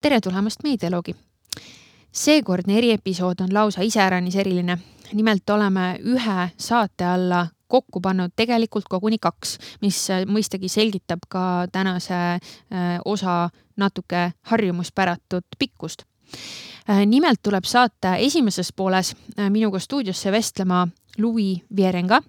tere tulemast Meedialoogi. seekordne eriepisood on lausa iseäranis eriline. nimelt oleme ühe saate alla kokku pannud tegelikult koguni kaks, mis mõistagi selgitab ka tänase äh, osa natuke harjumuspäratut pikkust. Äh, nimelt tuleb saate esimeses pooles äh, minuga stuudiosse vestlema Louis Vierenga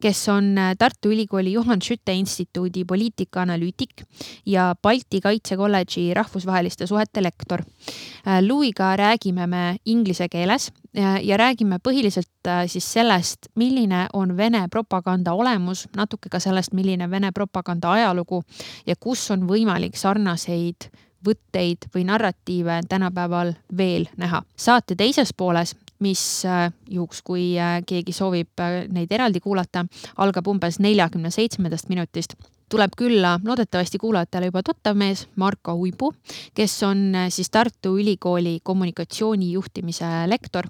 kes on äh, Tartu Ülikooli Johan Skytte instituudi poliitikaanalüütik ja Balti Kaitsekolledži rahvusvaheliste suhete lektor. Äh, Louis'ga räägime me inglise keeles ja, ja räägime põhiliselt äh, siis sellest, milline on Vene propaganda olemus, natuke ka sellest, milline Vene propaganda ajalugu ja kus on võimalik sarnaseid võtteid või narratiive tänapäeval veel näha. saate teises pooles mis äh, juhuks, kui äh, keegi soovib äh, neid eraldi kuulata, algab umbes neljakümne seitsmendast minutist tuleb külla loodetavasti kuulajatele juba tuttav mees Marko Uibu, kes on siis Tartu Ülikooli kommunikatsioonijuhtimise lektor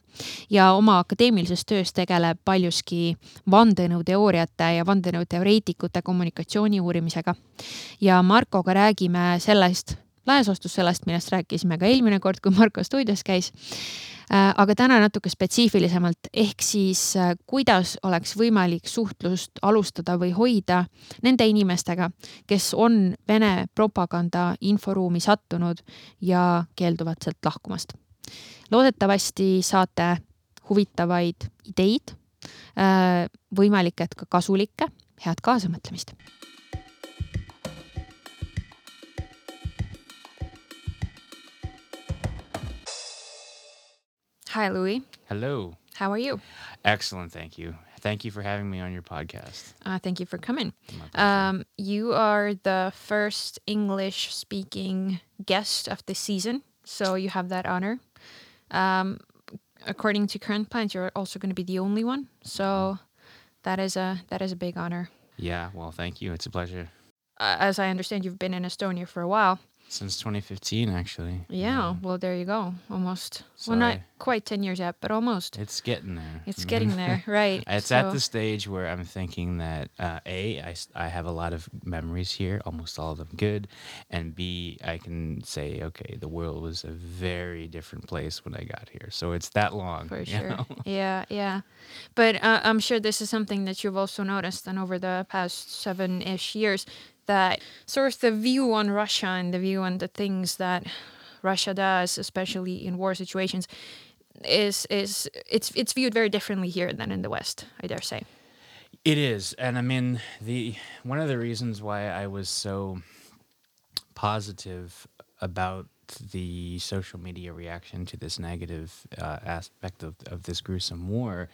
ja oma akadeemilises töös tegeleb paljuski vandenõuteooriate ja vandenõuteoreetikute kommunikatsiooni uurimisega. ja Markoga räägime sellest, laias laastus sellest, millest rääkisime ka eelmine kord, kui Marko stuudios käis. Äh, aga täna natuke spetsiifilisemalt, ehk siis äh, kuidas oleks võimalik suhtlust alustada või hoida nende inimestega, kes on Vene propaganda inforuumi sattunud ja keelduvad sealt lahkumast. loodetavasti saate huvitavaid ideid, äh, võimalik, et ka kasulikke, head kaasamõtlemist Hi, Louis. Hello. How are you? Excellent, thank you. Thank you for having me on your podcast. Uh, thank you for coming. Um, you are the first English speaking guest of the season, so you have that honor. Um, according to current plans, you're also going to be the only one, so that is a that is a big honor. Yeah, well, thank you. It's a pleasure. Uh, as I understand, you've been in Estonia for a while. Since 2015, actually. Yeah, well, there you go. Almost. Well, not quite 10 years yet, but almost. It's getting there. It's getting there, right. It's so. at the stage where I'm thinking that uh, A, I, I have a lot of memories here, almost all of them good. And B, I can say, okay, the world was a very different place when I got here. So it's that long. For sure. Know? Yeah, yeah. But uh, I'm sure this is something that you've also noticed and over the past seven ish years that sort of the view on Russia and the view on the things that Russia does, especially in war situations, is is it's it's viewed very differently here than in the West. I dare say. It is, and I mean the one of the reasons why I was so positive about the social media reaction to this negative uh, aspect of, of this gruesome war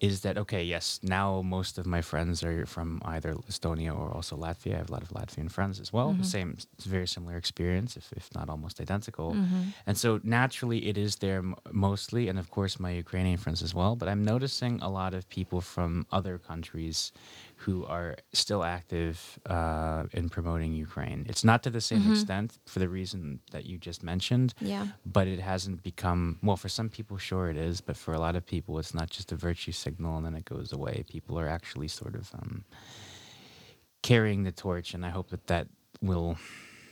is that okay yes now most of my friends are from either estonia or also latvia i have a lot of latvian friends as well mm-hmm. same very similar experience if, if not almost identical mm-hmm. and so naturally it is there m- mostly and of course my ukrainian friends as well but i'm noticing a lot of people from other countries who are still active uh, in promoting Ukraine. It's not to the same mm-hmm. extent for the reason that you just mentioned. Yeah. But it hasn't become well for some people, sure it is, but for a lot of people, it's not just a virtue signal and then it goes away. People are actually sort of um, carrying the torch, and I hope that that will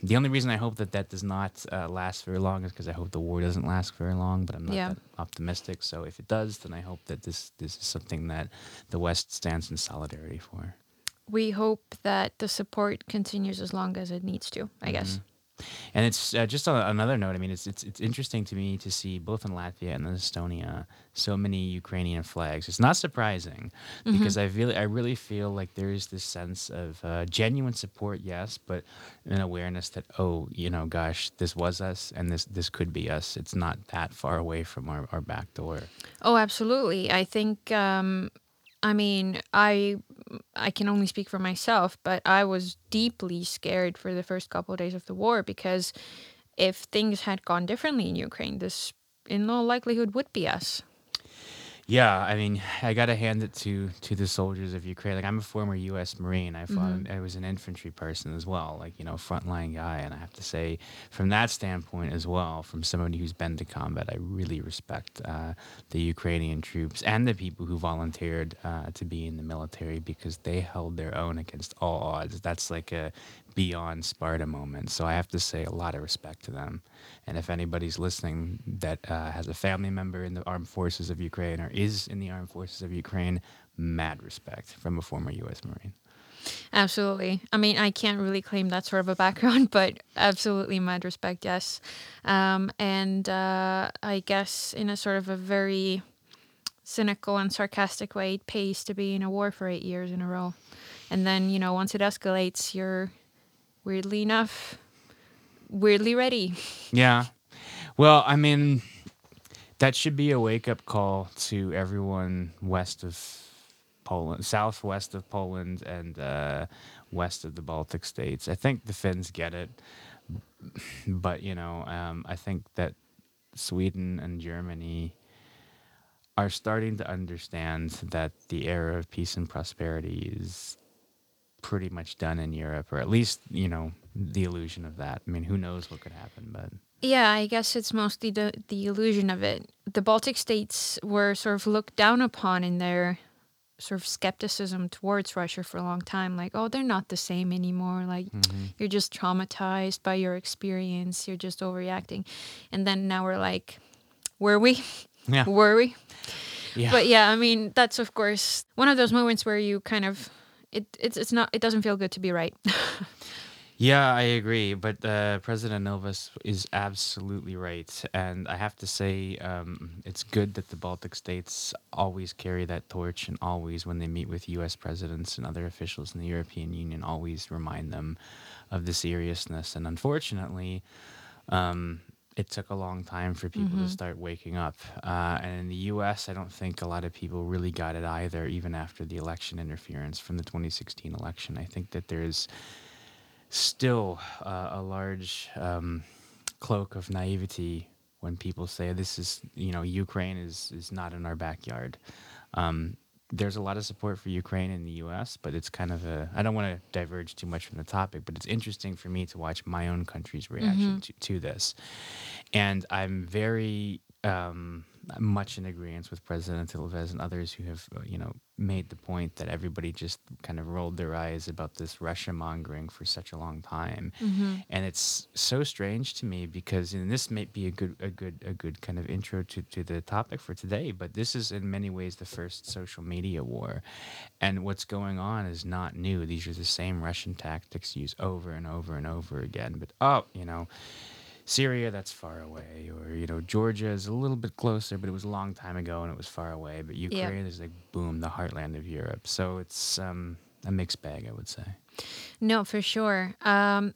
the only reason I hope that that does not uh, last very long is because I hope the war doesn't last very long. But I'm not yeah. that optimistic. So if it does, then I hope that this this is something that the West stands in solidarity for. We hope that the support continues as long as it needs to. I mm-hmm. guess. And it's uh, just on another note. I mean, it's, it's it's interesting to me to see both in Latvia and in Estonia so many Ukrainian flags. It's not surprising mm-hmm. because I really I really feel like there is this sense of uh, genuine support, yes, but an awareness that oh, you know, gosh, this was us, and this this could be us. It's not that far away from our, our back door. Oh, absolutely. I think. Um, I mean, I I can only speak for myself, but I was deeply scared for the first couple of days of the war because if things had gone differently in Ukraine, this in all likelihood would be us. Yeah, I mean, I gotta hand it to to the soldiers of Ukraine. Like, I'm a former U.S. Marine. I fought. Mm-hmm. I was an infantry person as well, like you know, frontline guy. And I have to say, from that standpoint as well, from somebody who's been to combat, I really respect uh, the Ukrainian troops and the people who volunteered uh, to be in the military because they held their own against all odds. That's like a beyond Sparta moment. So I have to say a lot of respect to them. And if anybody's listening that uh, has a family member in the armed forces of Ukraine or is in the armed forces of Ukraine, mad respect from a former U.S. Marine. Absolutely. I mean, I can't really claim that sort of a background, but absolutely mad respect, yes. Um, and uh, I guess in a sort of a very cynical and sarcastic way, it pays to be in a war for eight years in a row. And then, you know, once it escalates, you're weirdly enough, weirdly ready. Yeah. Well, I mean, that should be a wake up call to everyone west of Poland, southwest of Poland, and uh, west of the Baltic states. I think the Finns get it, but you know, um, I think that Sweden and Germany are starting to understand that the era of peace and prosperity is pretty much done in Europe, or at least you know the illusion of that. I mean, who knows what could happen, but. Yeah, I guess it's mostly the the illusion of it. The Baltic states were sort of looked down upon in their sort of skepticism towards Russia for a long time. Like, oh, they're not the same anymore. Like, mm-hmm. you're just traumatized by your experience. You're just overreacting. And then now we're like, were we? Yeah. were we? Yeah. But yeah, I mean, that's of course one of those moments where you kind of it it's it's not it doesn't feel good to be right. Yeah, I agree. But uh, President Ilves is absolutely right. And I have to say, um, it's good that the Baltic states always carry that torch and always, when they meet with US presidents and other officials in the European Union, always remind them of the seriousness. And unfortunately, um, it took a long time for people mm-hmm. to start waking up. Uh, and in the US, I don't think a lot of people really got it either, even after the election interference from the 2016 election. I think that there's still uh, a large um, cloak of naivety when people say this is you know Ukraine is is not in our backyard. Um, there's a lot of support for Ukraine in the U.S., but it's kind of a I don't want to diverge too much from the topic, but it's interesting for me to watch my own country's reaction mm-hmm. to, to this, and I'm very um, much in agreement with President Ilves and others who have, uh, you know, made the point that everybody just kind of rolled their eyes about this Russia mongering for such a long time, mm-hmm. and it's so strange to me because and this may be a good, a good, a good kind of intro to to the topic for today. But this is in many ways the first social media war, and what's going on is not new. These are the same Russian tactics used over and over and over again. But oh, you know Syria, that's far away, or you know, Georgia is a little bit closer, but it was a long time ago and it was far away. But Ukraine is like boom, the heartland of Europe. So it's um, a mixed bag, I would say. No, for sure. Um,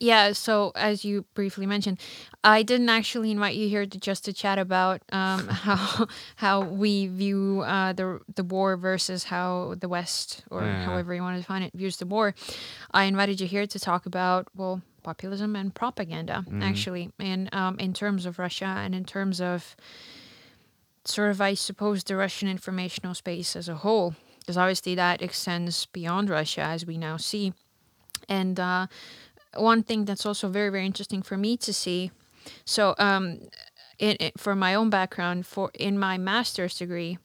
yeah. So as you briefly mentioned, I didn't actually invite you here to just to chat about um, how how we view uh, the the war versus how the West or yeah. however you want to define it views the war. I invited you here to talk about well populism and propaganda, mm. actually, and um, in terms of Russia and in terms of sort of, I suppose, the Russian informational space as a whole, because obviously that extends beyond Russia, as we now see. And uh, one thing that's also very, very interesting for me to see. So, um, in, in, for my own background, for in my master's degree,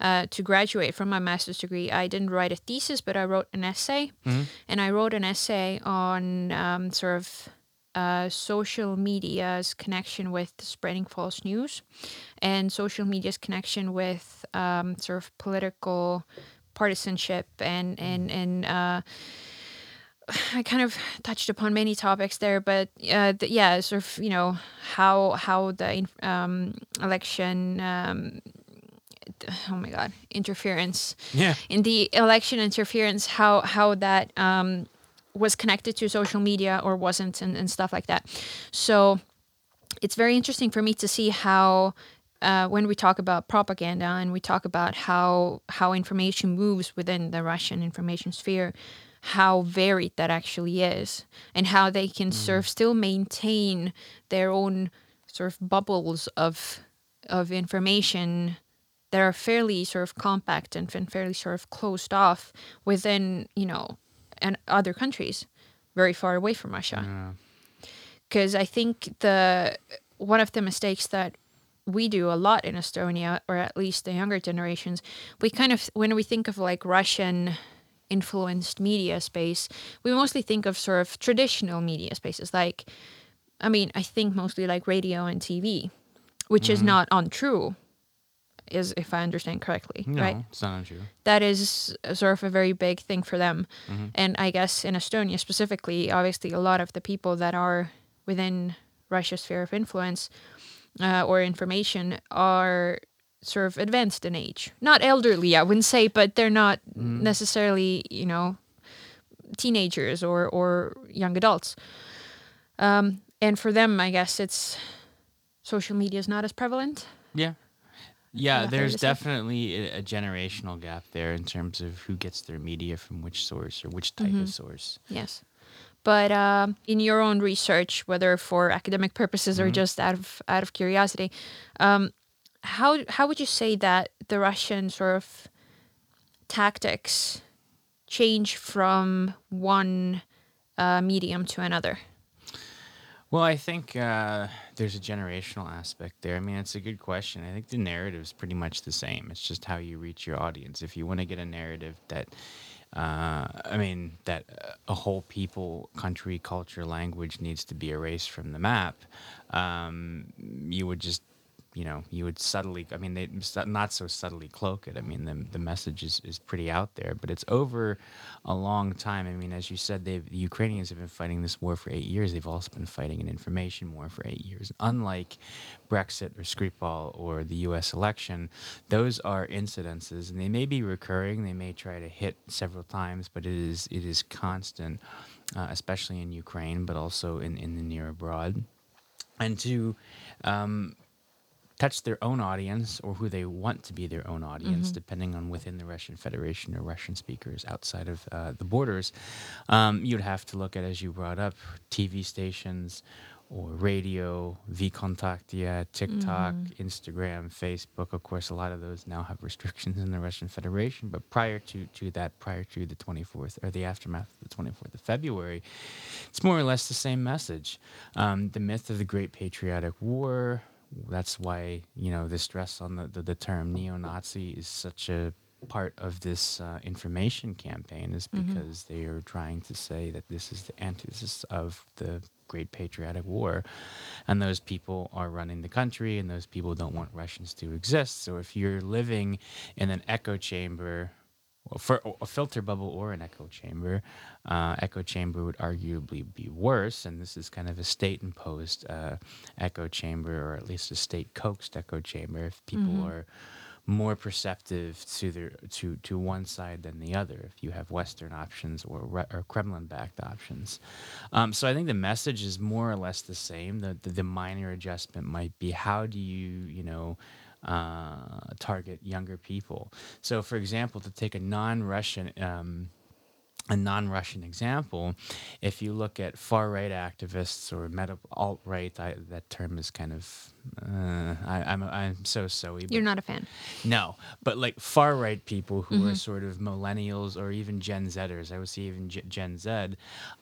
uh, to graduate from my master's degree, I didn't write a thesis, but I wrote an essay. Mm-hmm. And I wrote an essay on um, sort of uh, social media's connection with spreading false news and social media's connection with um, sort of political partisanship and, and, and, uh, I kind of touched upon many topics there, but uh, the, yeah, sort of you know how how the um, election um, oh my god interference. Yeah. In the election interference how how that um, was connected to social media or wasn't and, and stuff like that. So it's very interesting for me to see how uh, when we talk about propaganda and we talk about how how information moves within the Russian information sphere, how varied that actually is, and how they can mm. sort of still maintain their own sort of bubbles of of information that are fairly sort of compact and fairly sort of closed off within, you know, and other countries very far away from Russia. Because yeah. I think the one of the mistakes that we do a lot in Estonia, or at least the younger generations, we kind of when we think of like Russian influenced media space, we mostly think of sort of traditional media spaces like, I mean, I think mostly like radio and TV, which is Mhm. not untrue, is if I understand correctly, No, right? it's not. That is sort of a very big thing for them. Mhm. And I guess in Estonia specifically, obviously, a lot of the people that are within Russia's sphere of influence uh, or information are sort of advanced in age. Not elderly, I wouldn't say, but they're not Mhm. necessarily, you know, teenagers or, or young adults. Um, and for them, I guess it's social media is not as prevalent. Yeah. Yeah, there's definitely a, a generational gap there in terms of who gets their media from which source or which type Mhm. of source. Yes. But um, in your own research, whether for academic purposes or Mhm. just out of out of curiosity, um, how how would you say that the Russian sort of tactics change from one uh, medium to another? Well, I think uh, there's a generational aspect there. I mean, it's a good question. I think the narrative is pretty much the same. It's just how you reach your audience. If you want to get a narrative that, uh, I mean, that uh, a whole people, country, culture, language needs to be erased from the map, um, you would just you know, you would subtly, I mean, they not so subtly cloak it. I mean, the, the message is, is pretty out there, but it's over a long time. I mean, as you said, the Ukrainians have been fighting this war for eight years. They've also been fighting an information war for eight years. Unlike Brexit or Skripal or the U.S. election, those are incidences, and they may be recurring. They may try to hit several times, but it is it is constant, uh, especially in Ukraine, but also in, in the near abroad. And to um, touch their own audience or who they want to be their own audience, Mhm. depending on within the Russian Federation or Russian speakers outside of uh, the borders, um, you'd have to look at, as you brought up, TV stations or radio, VKontaktia, TikTok, Mhm. Instagram, Facebook. Of course, a lot of those now have restrictions in the Russian Federation. But prior to, to that, prior to the 24th or the aftermath of the 24th of February, it's more or less the same message. Um, the myth of the Great Patriotic War. That's why you know the stress on the, the, the term neo-Nazi is such a part of this uh, information campaign is Mhm. because they are trying to say that this is the antithesis of the Great Patriotic War, and those people are running the country, and those people don't want Russians to exist. So if you're living in an echo chamber for a filter bubble or an echo chamber, uh, echo chamber would arguably be worse, and this is kind of a state-imposed uh, echo chamber, or at least a state-coaxed echo chamber. If people Mhm. are more perceptive to their to to one side than the other, if you have Western options or re- or Kremlin-backed options, um, so I think the message is more or less the same. The, the the minor adjustment might be how do you you know uh, target younger people. So, for example, to take a non-Russian um, a non-Russian example, if you look at far-right activists or alt-right, that term is kind of uh, I, I'm I'm so so. You're not a fan. No, but like far right people who are Mhm. sort of millennials or even Gen Zers, I would say even G- Gen Z,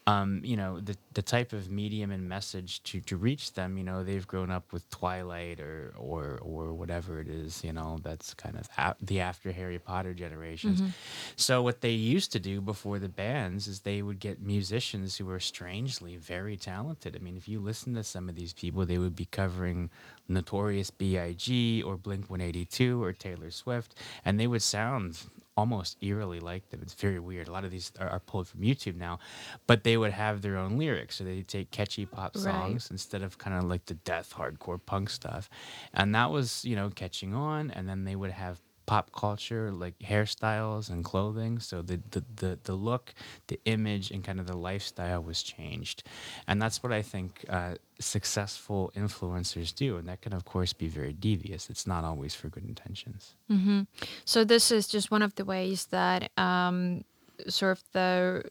um, you know, the the type of medium and message to, to reach them, you know, they've grown up with Twilight or or or whatever it is, you know, that's kind of a- the after Harry Potter generations. Mhm. So what they used to do before the bans is they would get musicians who were strangely very talented. I mean, if you listen to some of these people, they would be covering Notorious B.I.G. or Blink 182 or Taylor Swift, and they would sound almost eerily like them. It's very weird. A lot of these are, are pulled from YouTube now, but they would have their own lyrics. So they take catchy pop Right. songs instead of kind of like the death hardcore punk stuff. And that was, you know, catching on. And then they would have pop culture like hairstyles and clothing so the, the the the look the image and kind of the lifestyle was changed and that's what i think uh, successful influencers do and that can of course be very devious it's not always for good intentions hmm So this is just one of the ways that um, sort of the.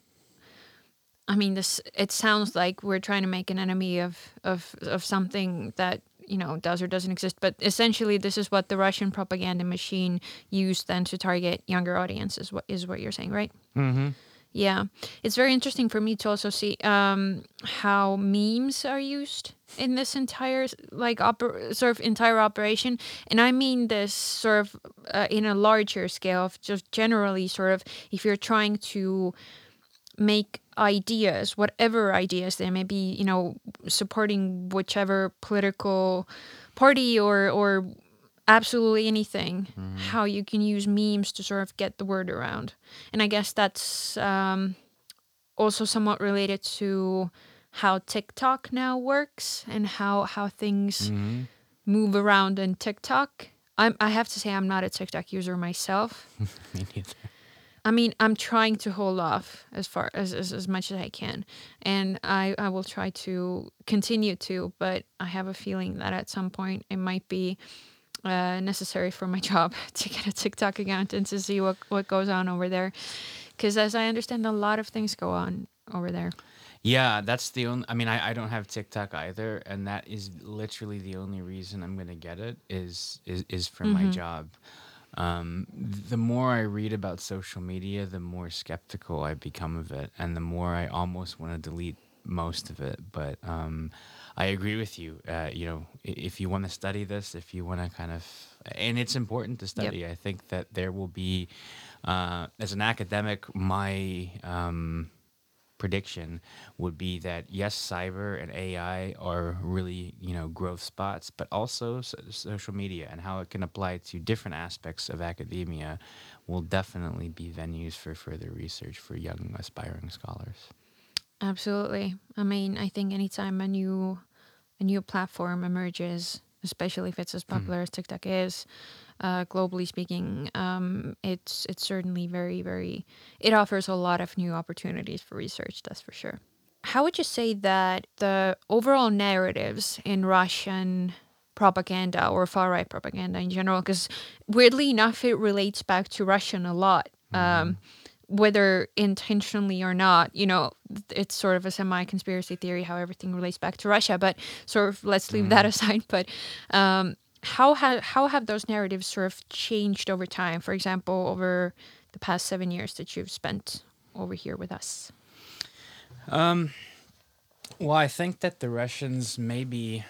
I mean, this. It sounds like we're trying to make an enemy of of of something that you know does or doesn't exist. But essentially, this is what the Russian propaganda machine used then to target younger audiences. What is what you're saying, right? mm-hmm. Yeah, it's very interesting for me to also see um, how memes are used in this entire like oper- sort of entire operation, and I mean this sort of uh, in a larger scale of just generally sort of if you're trying to make ideas, whatever ideas they may be, you know, supporting whichever political party or or absolutely anything Mhm. how you can use memes to sort of get the word around and i guess that's um, also somewhat related to how tiktok now works and how how things Mhm. move around in tiktok I'm, i have to say i'm not a tiktok user myself Me neither. I mean, I'm trying to hold off as far as, as as much as I can, and I I will try to continue to. But I have a feeling that at some point it might be uh, necessary for my job to get a TikTok account and to see what what goes on over there, because as I understand, a lot of things go on over there. Yeah, that's the only. I mean, I, I don't have TikTok either, and that is literally the only reason I'm gonna get it is is is for my Mhm. job. Um, the more I read about social media, the more skeptical I become of it, and the more I almost want to delete most of it. But um, I agree with you. Uh, you know, if you want to study this, if you want to kind of, and it's important to study. I think that there will be, uh, as an academic, my um, prediction would be that yes, cyber and AI are really you know growth spots, but also so- social media and how it can apply to different aspects of academia will definitely be venues for further research for young aspiring scholars. Absolutely. I mean, I think anytime a new a new platform emerges, especially if it's as hmm. popular as TikTok is, uh, globally speaking, um, it's it's certainly very very. It offers a lot of new opportunities for research. That's for sure. How would you say that the overall narratives in Russian propaganda or far right propaganda in general? Because weirdly enough, it relates back to Russian a lot. Um, whether intentionally or not, you know, it's sort of a semi conspiracy theory how everything relates back to Russia, but sort of let's leave that aside. But um, how have how have those narratives sort of changed over time? For example, over the past seven years that you've spent over here with us. Um, well, I think that the Russians maybe,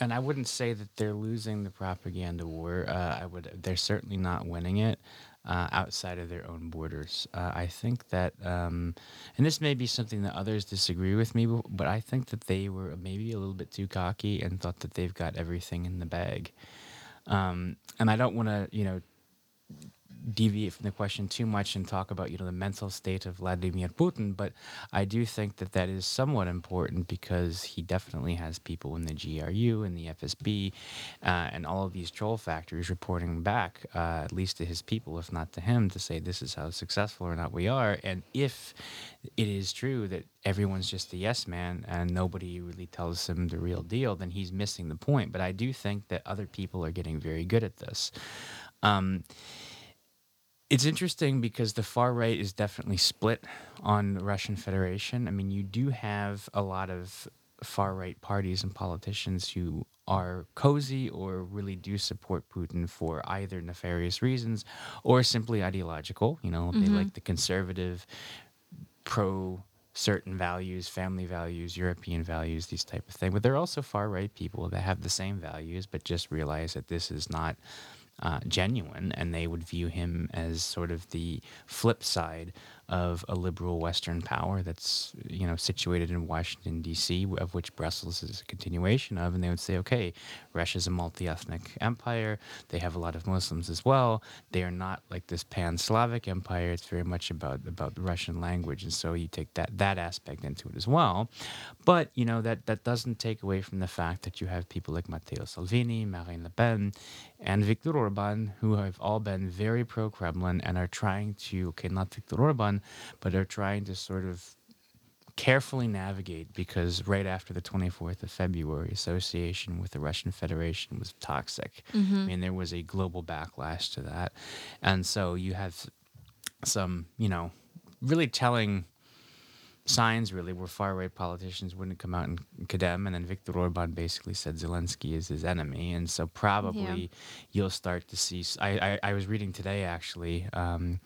and I wouldn't say that they're losing the propaganda war. Uh, I would. They're certainly not winning it uh, outside of their own borders. Uh, I think that, um, and this may be something that others disagree with me, but I think that they were maybe a little bit too cocky and thought that they've got everything in the bag. Um, and I don't want to, you know, deviate from the question too much and talk about you know the mental state of Vladimir Putin, but I do think that that is somewhat important because he definitely has people in the GRU and the FSB uh, and all of these troll factories reporting back, uh, at least to his people, if not to him, to say this is how successful or not we are. And if it is true that everyone's just a yes man and nobody really tells him the real deal, then he's missing the point. But I do think that other people are getting very good at this. Um, it's interesting because the far right is definitely split on the Russian Federation. I mean, you do have a lot of far right parties and politicians who are cozy or really do support Putin for either nefarious reasons or simply ideological. You know, they mm-hmm. like the conservative, pro certain values, family values, European values, these type of thing. But there are also far right people that have the same values, but just realize that this is not uh, genuine, and they would view him as sort of the flip side of a liberal Western power that's you know situated in Washington D.C., of which Brussels is a continuation of, and they would say, okay, Russia's a multi-ethnic empire. They have a lot of Muslims as well. They are not like this pan-Slavic empire. It's very much about about the Russian language, and so you take that that aspect into it as well. But you know that that doesn't take away from the fact that you have people like Matteo Salvini, Marine Le Pen, and Viktor Orban, who have all been very pro-Kremlin and are trying to okay, not Viktor Orban, but are trying to sort of carefully navigate because right after the 24th of February, association with the Russian Federation was toxic. Mm-hmm. I mean, there was a global backlash to that. And so you have some, you know, really telling signs really where far right politicians wouldn't come out and condemn and then Viktor Orban basically said Zelensky is his enemy and so probably you'll start to see I I was reading today actually um,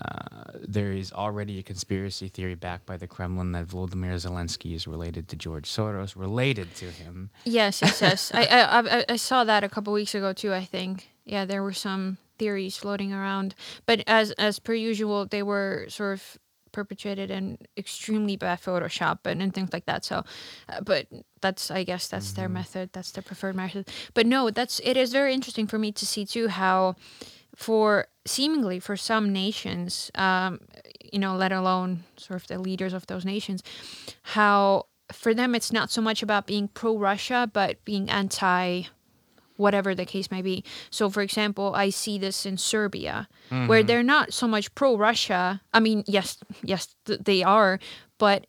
uh, there is already a conspiracy theory backed by the Kremlin that Volodymyr Zelensky is related to George Soros, related to him. Yes, yes, yes. I, I I I saw that a couple weeks ago too. I think. Yeah, there were some theories floating around, but as as per usual, they were sort of perpetrated in extremely bad Photoshop and, and things like that. So, uh, but that's I guess that's their method. That's their preferred method. But no, that's it is very interesting for me to see too how for seemingly for some nations, um, you know, let alone sort of the leaders of those nations, how for them it's not so much about being pro Russia, but being anti whatever the case may be. So, for example, I see this in Serbia, where mm-hmm. they're not so much pro Russia. I mean, yes, yes, th- they are, but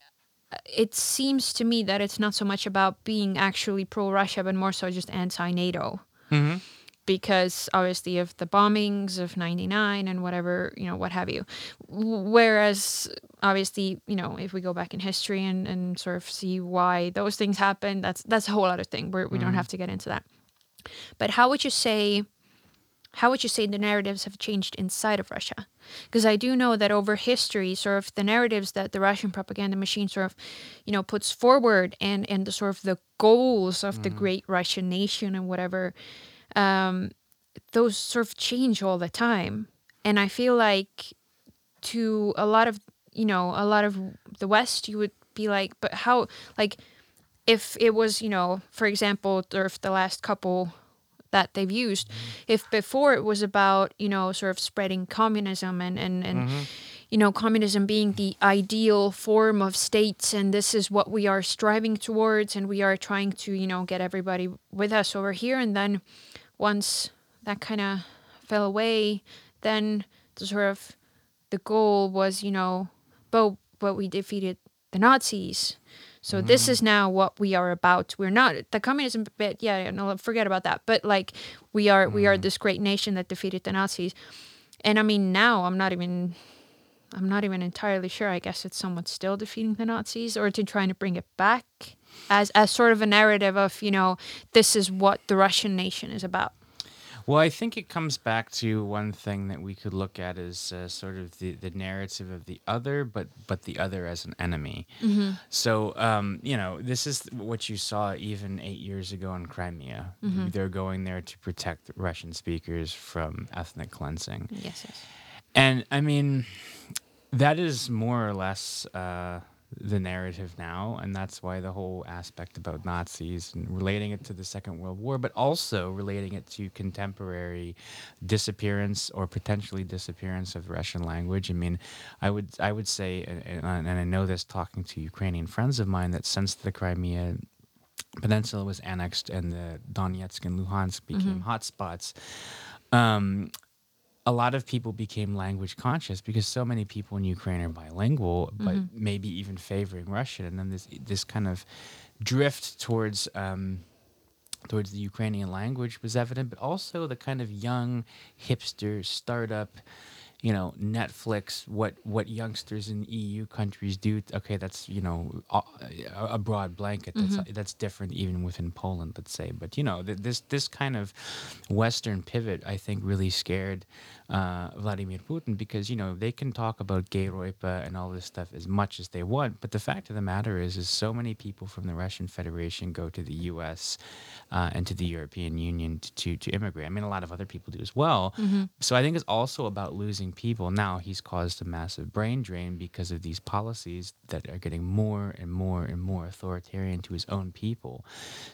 uh, it seems to me that it's not so much about being actually pro Russia, but more so just anti NATO mm-hmm. because obviously of the bombings of 99 and whatever you know what have you. Whereas obviously you know if we go back in history and, and sort of see why those things happened that's that's a whole other thing. We're, we don't mm-hmm. have to get into that but how would you say how would you say the narratives have changed inside of Russia? Because I do know that over history, sort of the narratives that the Russian propaganda machine sort of, you know, puts forward and and the sort of the goals of the great Russian nation and whatever, um, those sort of change all the time. And I feel like to a lot of you know a lot of the West, you would be like, but how like if it was you know for example, or if the last couple that they've used. Mm-hmm. If before it was about, you know, sort of spreading communism and, and, and mm-hmm. you know, communism being the ideal form of states and this is what we are striving towards and we are trying to, you know, get everybody with us over here. And then once that kind of fell away, then the sort of the goal was, you know, but but we defeated the Nazis. So mm-hmm. this is now what we are about. We're not the communism bit. Yeah, no, forget about that. But like we are, we are mm. this great nation that defeated the Nazis. And I mean, now I'm not even, I'm not even entirely sure. I guess it's somewhat still defeating the Nazis, or to trying to bring it back as as sort of a narrative of you know this is what the Russian nation is about. Well, I think it comes back to one thing that we could look at as uh, sort of the, the narrative of the other, but but the other as an enemy. So um, you know, this is what you saw even eight years ago in Crimea. They're going there to protect Russian speakers from ethnic cleansing. Yes, yes. And I mean, that is more or less uh, the narrative now, and that's why the whole aspect about Nazis and relating it to the Second World War, but also relating it to contemporary disappearance or potentially disappearance of Russian language. I mean, I would I would say, and, and and I know this talking to Ukrainian friends of mine, that since the Crimea peninsula was annexed and the Donetsk and Luhansk became hotspots. Um, a lot of people became language conscious because so many people in Ukraine are bilingual, but maybe even favoring Russian, and then this this kind of drift towards um, towards the Ukrainian language was evident, but also the kind of young hipster startup. You know, Netflix. What what youngsters in EU countries do? Okay, that's you know a, a broad blanket. That's mm-hmm. that's different even within Poland, let's say. But you know, th- this this kind of Western pivot, I think, really scared uh, Vladimir Putin because you know they can talk about gay roipa and all this stuff as much as they want, but the fact of the matter is, is so many people from the Russian Federation go to the U.S. Uh, and to the European Union to, to to immigrate. I mean, a lot of other people do as well. So I think it's also about losing people. Now he's caused a massive brain drain because of these policies that are getting more and more and more authoritarian to his own people.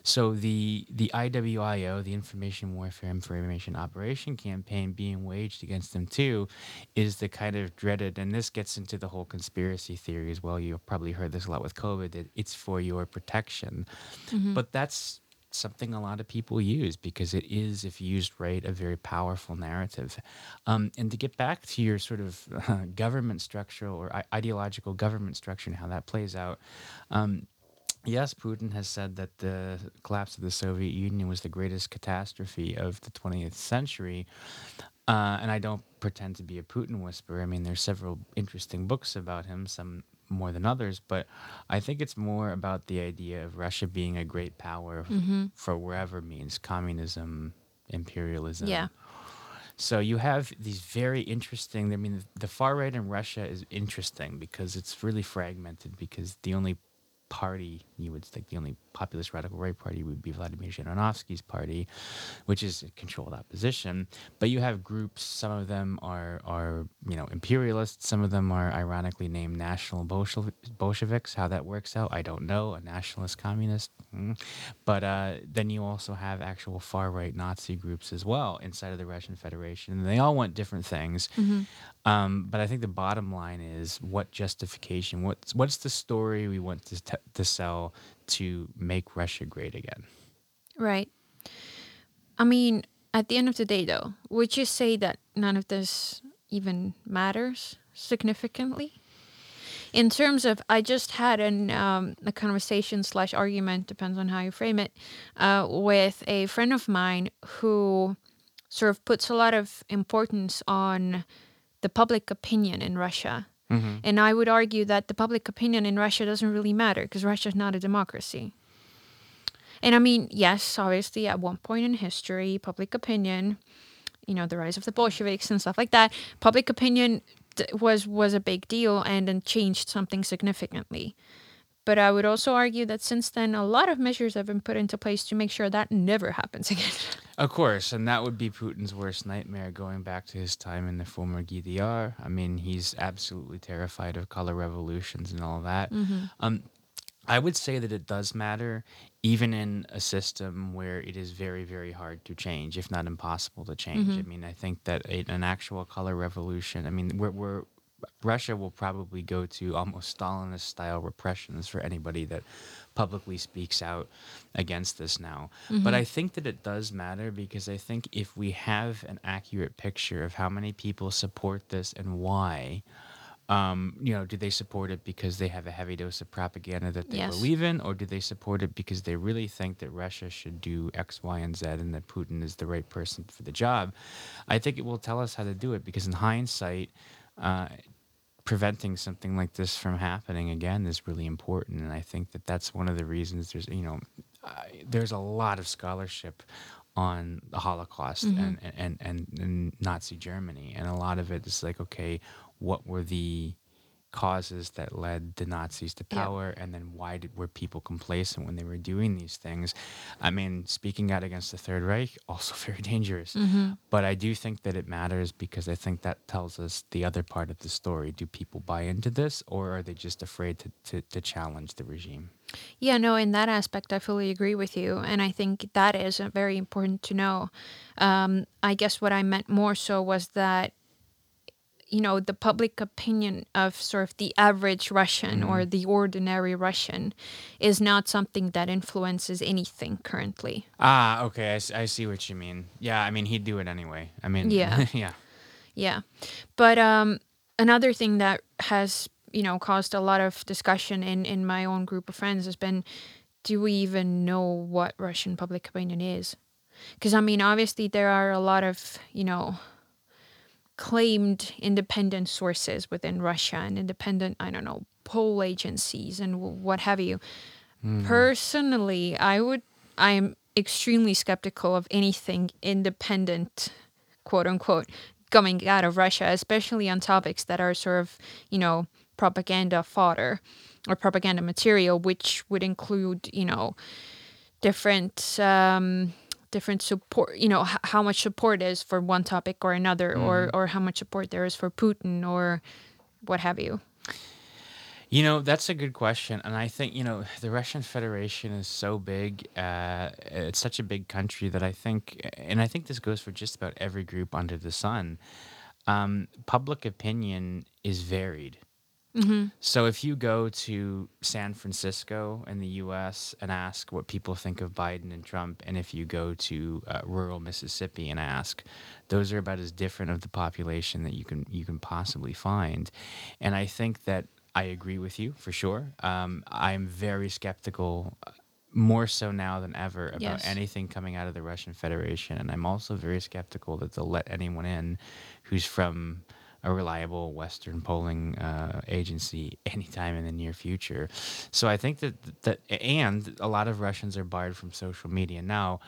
So the the IWIO, the Information Warfare Information Operation Campaign, being waged against them too, is the kind of dreaded. And this gets into the whole conspiracy theory as well. You've probably heard this a lot with COVID. That it's for your protection, but that's something a lot of people use because it is, if used right, a very powerful narrative. Um, and to get back to your sort of uh, government structure or I- ideological government structure and how that plays out. Um, Yes, Putin has said that the collapse of the Soviet Union was the greatest catastrophe of the 20th century. Uh, and I don't pretend to be a Putin whisperer. I mean, there's several interesting books about him, some more than others, but I think it's more about the idea of Russia being a great power f- for wherever means communism, imperialism. Yeah. So you have these very interesting. I mean, the far right in Russia is interesting because it's really fragmented. Because the only party you would think the only populist radical right party would be Vladimir Zhirinovsky's party, which is a controlled opposition. But you have groups. Some of them are are you know imperialists. Some of them are ironically named national Bolsheviks. How that works out, I don't know. A nationalist communist. Mm. But uh, then you also have actual far right Nazi groups as well inside of the Russian Federation, and they all want different things. Mm-hmm. Um, but I think the bottom line is what justification, what's what's the story we want to t- to sell to make Russia great again? Right. I mean, at the end of the day, though, would you say that none of this even matters significantly? In terms of, I just had an um, a conversation slash argument, depends on how you frame it, uh, with a friend of mine who sort of puts a lot of importance on the public opinion in Russia. Mm-hmm. And I would argue that the public opinion in Russia doesn't really matter because Russia is not a democracy. And I mean, yes, obviously, at one point in history, public opinion, you know, the rise of the Bolsheviks and stuff like that, public opinion was was a big deal and then changed something significantly. But I would also argue that since then, a lot of measures have been put into place to make sure that never happens again. Of course, and that would be Putin's worst nightmare going back to his time in the former GDR. I mean, he's absolutely terrified of color revolutions and all that. Um, I would say that it does matter, even in a system where it is very, very hard to change, if not impossible to change. I mean, I think that a, an actual color revolution. I mean, we're, we're Russia will probably go to almost Stalinist style repressions for anybody that publicly speaks out against this now. But I think that it does matter because I think if we have an accurate picture of how many people support this and why, um, you know, do they support it because they have a heavy dose of propaganda that they Yes. believe in, or do they support it because they really think that Russia should do X, Y, and Z and that Putin is the right person for the job? I think it will tell us how to do it because in hindsight, uh, preventing something like this from happening again is really important and i think that that's one of the reasons there's you know I there's a lot of scholarship on the holocaust mm-hmm. and, and, and and nazi germany and a lot of it is like okay what were the causes that led the nazis to Yeah. power and then why did were people complacent when they were doing these things i mean speaking out against the third reich also very dangerous but I do think that it matters because I think that tells us the other part of the story. Do people buy into this or are they just afraid to, to, to challenge the regime? Yeah, no, in that aspect, I fully agree with you. And I think that is uh, very important to know. Um, I guess what I meant more so was that, you know, the public opinion of sort of the average Russian or the ordinary Russian is not something that influences anything currently. Ah, okay. I see what you mean. Yeah, I mean, he'd do it anyway. I mean, Yeah. yeah. Yeah. But um, another thing that has, you know, caused a lot of discussion in, in my own group of friends has been do we even know what Russian public opinion is? Because, I mean, obviously there are a lot of, you know, claimed independent sources within Russia and independent, I don't know, poll agencies and what have you. Personally, I would, I am extremely skeptical of anything independent, quote unquote, coming out of Russia, especially on topics that are sort of, you know, propaganda fodder or propaganda material, which would include, you know, different um, different support you know h- how much support is for one topic or another or or how much support there is for putin or what have you You know, that's a good question. And I think, you know, the Russian Federation is so big. Uh, it's such a big country that I think, and I think this goes for just about every group under the sun, um, public opinion is varied. So if you go to San Francisco in the U.S. and ask what people think of Biden and Trump, and if you go to uh, rural Mississippi and ask, those are about as different of the population that you can you can possibly find. And I think that I agree with you for sure. Um, I'm very skeptical. uh, More so now than ever about Yes. anything coming out of the Russian Federation, and I'm also very skeptical that they'll let anyone in who's from a reliable Western polling uh, agency anytime in the near future. So I think that that and a lot of Russians are barred from social media now.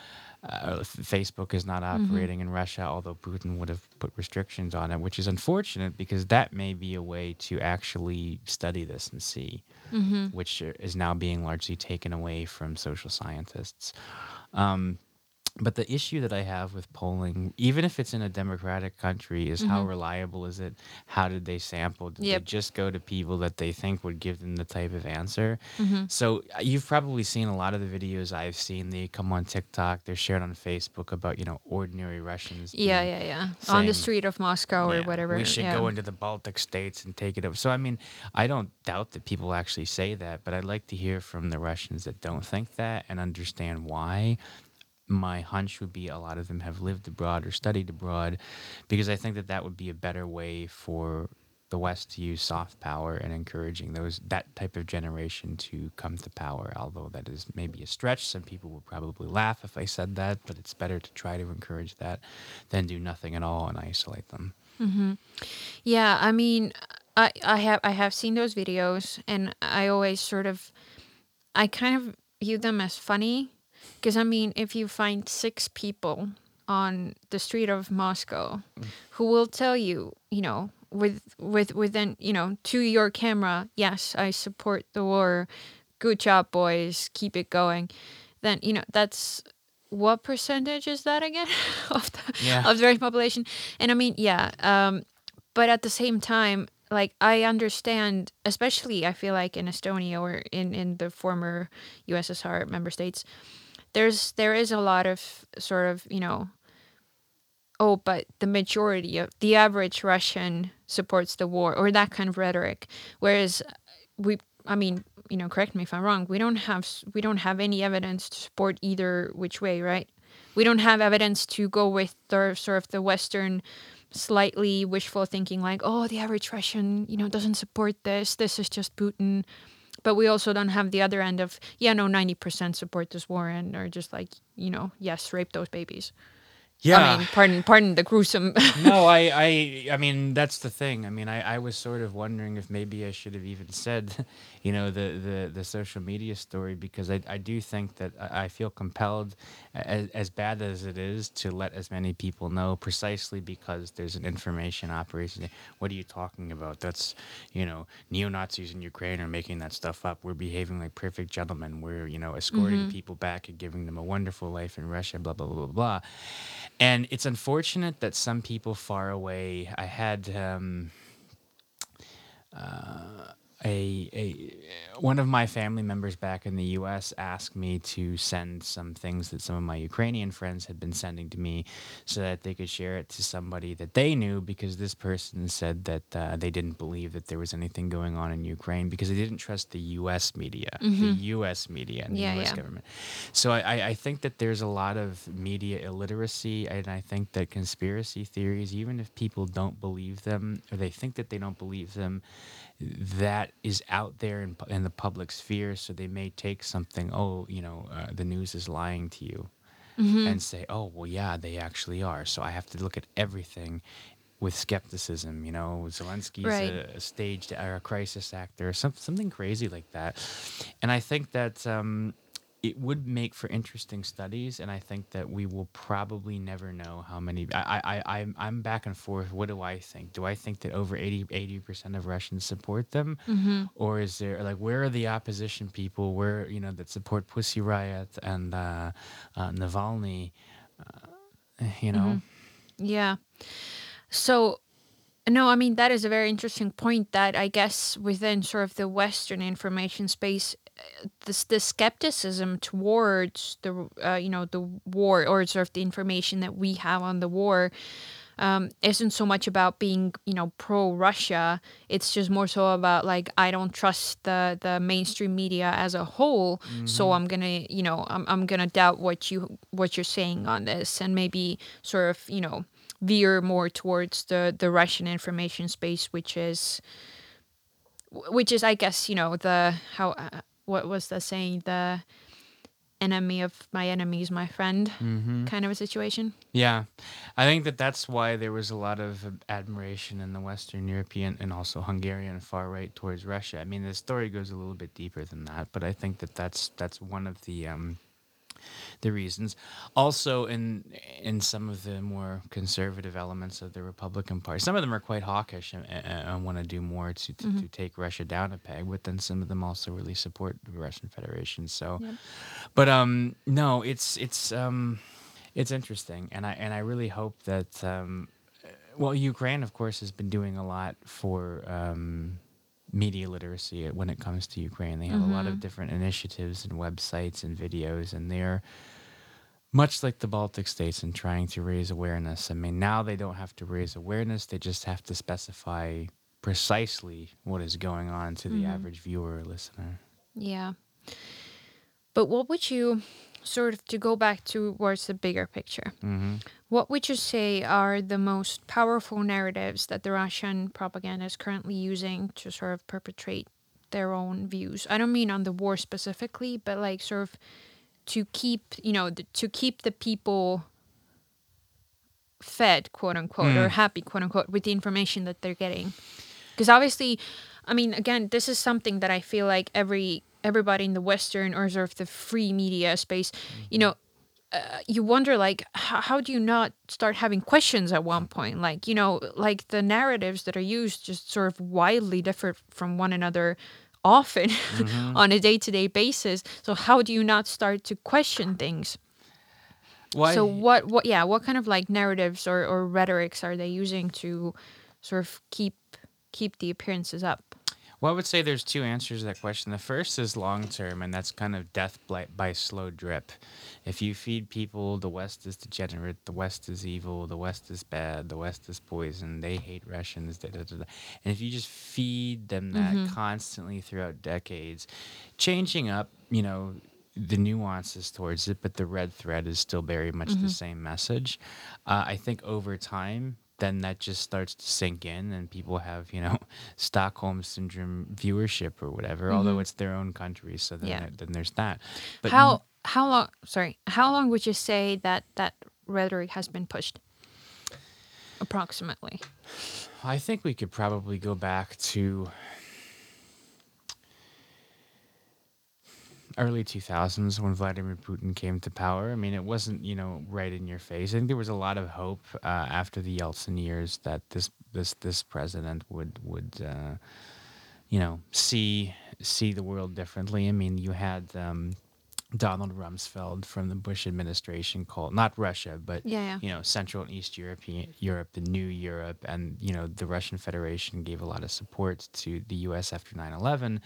Uh, Facebook is not Mm-hmm. operating in Russia, although Putin would have put restrictions on it, which is unfortunate because that may be a way to actually study this and see, Mm-hmm. which is now being largely taken away from social scientists. Um, but the issue that I have with polling, even if it's in a democratic country, is how reliable is it? How did they sample? Did Mm-hmm. Yep. they just go to people that they think would give them the type of answer? Mm-hmm. So uh, you've probably seen a lot of the videos I've seen. They come on TikTok. They're shared on Facebook about you know ordinary Russians. Yeah, yeah, yeah. On the street of Moscow or whatever. We should yeah. go into the Baltic states and take it over. So I mean, I don't doubt that people actually say that, but I'd like to hear from the Russians that don't think that and understand why. My hunch would be a lot of them have lived abroad or studied abroad, because I think that that would be a better way for the West to use soft power and encouraging those that type of generation to come to power. Although that is maybe a stretch, some people would probably laugh if I said that, but it's better to try to encourage that than do nothing at all and isolate them. Mm-hmm. Yeah, I mean, I I have I have seen those videos, and I always sort of, I kind of view them as funny, because I mean, if you find six people on the street of Moscow, who will tell you, you know, with with within you know to your camera, yes, I support the war, good job, boys, keep it going, then you know that's what percentage is that again of the Yeah. of the Russian population? And I mean, yeah, um, but at the same time, like I understand, especially I feel like in Estonia or in in the former USSR member states, there's there is a lot of sort of you know. Oh, but the majority of the average Russian supports the war, or that kind of rhetoric. Whereas uh, we, I mean, you know, correct me if I'm wrong. We don't have we don't have any evidence to support either which way, right? We don't have evidence to go with the sort of the Western, slightly wishful thinking, like, oh, the average Russian, you know, doesn't support this. This is just Putin. But we also don't have the other end of, yeah, no, ninety percent support this war and are just like, you know, yes, rape those babies. I mean, pardon, pardon the gruesome. no, I, I, I mean, that's the thing. I mean, I, I was sort of wondering if maybe I should have even said, you know, the, the, the social media story because I, I do think that I feel compelled, as, as bad as it is, to let as many people know precisely because there's an information operation. What are you talking about? That's, you know, neo Nazis in Ukraine are making that stuff up. We're behaving like perfect gentlemen. We're, you know, escorting mm-hmm. people back and giving them a wonderful life in Russia, blah, blah, blah, blah, blah. And it's unfortunate that some people far away. I had um, uh, a a one of my family members back in the U.S. asked me to send some things that some of my Ukrainian friends had been sending to me, so that they could share it to somebody that they knew. Because this person said that uh, they didn't believe that there was anything going on in Ukraine because they didn't trust the U.S. media, the U.S. media, and the U.S. yeah. government. So I, I- I think that there's a lot of media illiteracy, and I think that conspiracy theories, even if people don't believe them or they think that they don't believe them, that is out there in, in the public sphere. So they may take something, oh, you know, uh, the news is lying to you, Mm-hmm. and say, oh, well, yeah, they actually are. So I have to look at everything with skepticism. You know, Zelensky's Right. a, a staged or a crisis actor, some, something crazy like that. And I think that um, it would make for interesting studies, and I think that we will probably never know how many. I, I, I, I'm, I'm back and forth. What do I think? Do I think that over 80 percent of Russians support them, or is there like where are the opposition people? Where you know that support Pussy Riot and uh, uh, Navalny? Uh, you know, Yeah. So, no, I mean, that is a very interesting point that I guess within sort of the Western information space, this, the skepticism towards the, uh, you know, the war or sort of the information that we have on the war um, isn't so much about being, you know, pro Russia. It's just more so about like I don't trust the the mainstream media as a whole, so I'm gonna, you know, I'm I'm gonna doubt what you what you're saying on this, and maybe sort of, you know, veer more towards the the Russian information space, which is, which is, I guess, you know, the how uh, what was the saying the enemy of my enemy is my friend Mm-hmm. kind of a situation. Yeah, I think that that's why there was a lot of admiration in the Western European and also Hungarian far right towards Russia. I mean, the story goes a little bit deeper than that, but I think that that's that's one of the um, the reasons. Also, in in some of the more conservative elements of the Republican Party, some of them are quite hawkish and, and, want to do more to, to, to take Russia down a peg, but then some of them also really support the Russian Federation. So, Yep. but um, no, it's it's um, it's interesting, and I and I really hope that um, well, Ukraine, of course, has been doing a lot for um, media literacy when it comes to Ukraine. They have a lot of mm-hmm. different initiatives and websites and videos, and they're much like the Baltic states in trying to raise awareness. I mean, now they don't have to raise awareness; they just have to specify precisely what is going on to the mm-hmm. average viewer or listener. Yeah. But what would you sort of to go back towards the bigger picture? hmm What would you say are the most powerful narratives that the Russian propaganda is currently using to sort of perpetrate their own views? I don't mean on the war specifically, but like sort of to keep, you know, the, to keep the people fed, quote unquote, or Mm. happy, quote unquote, with the information that they're getting. Because obviously, I mean, again, this is something that I feel like every everybody in the Western or sort of the free media space, you know, uh, you wonder like how, how do you not start having questions at one point? Like you know like the narratives that are used just sort of wildly differ from one another often on a day-to-day basis. So how do you not start to question things? Why? so what what yeah what kind of like narratives or, or rhetorics are they using to sort of keep keep the appearances up Well, I would say there's two answers to that question. The first is long term, and that's kind of death by, by slow drip. If you feed people the West is degenerate, the West is evil, the West is bad, the West is poison, they hate Russians, da, da, da, da. and if you just feed them that constantly throughout decades, changing up, you know, the nuances towards it, but the red thread is still very much the same message. Uh, I think over time, then that just starts to sink in, and people have, you know, Stockholm syndrome viewership or whatever. Mm-hmm. Although it's their own country, so then Yeah. there- then there's that. But how how long sorry how long would you say that that rhetoric has been pushed approximately I think we could probably go back to early 2000s when Vladimir Putin came to power. I mean, it wasn't, you know, right in your face. I think there was a lot of hope uh, after the Yeltsin years that this this this president would would uh, you know, see see the world differently. I mean, you had um, Donald Rumsfeld from the Bush administration called not Russia, but Yeah, yeah. you know, Central and East European Europe, the new Europe, and you know, the Russian Federation gave a lot of support to the U.S. after 9/11,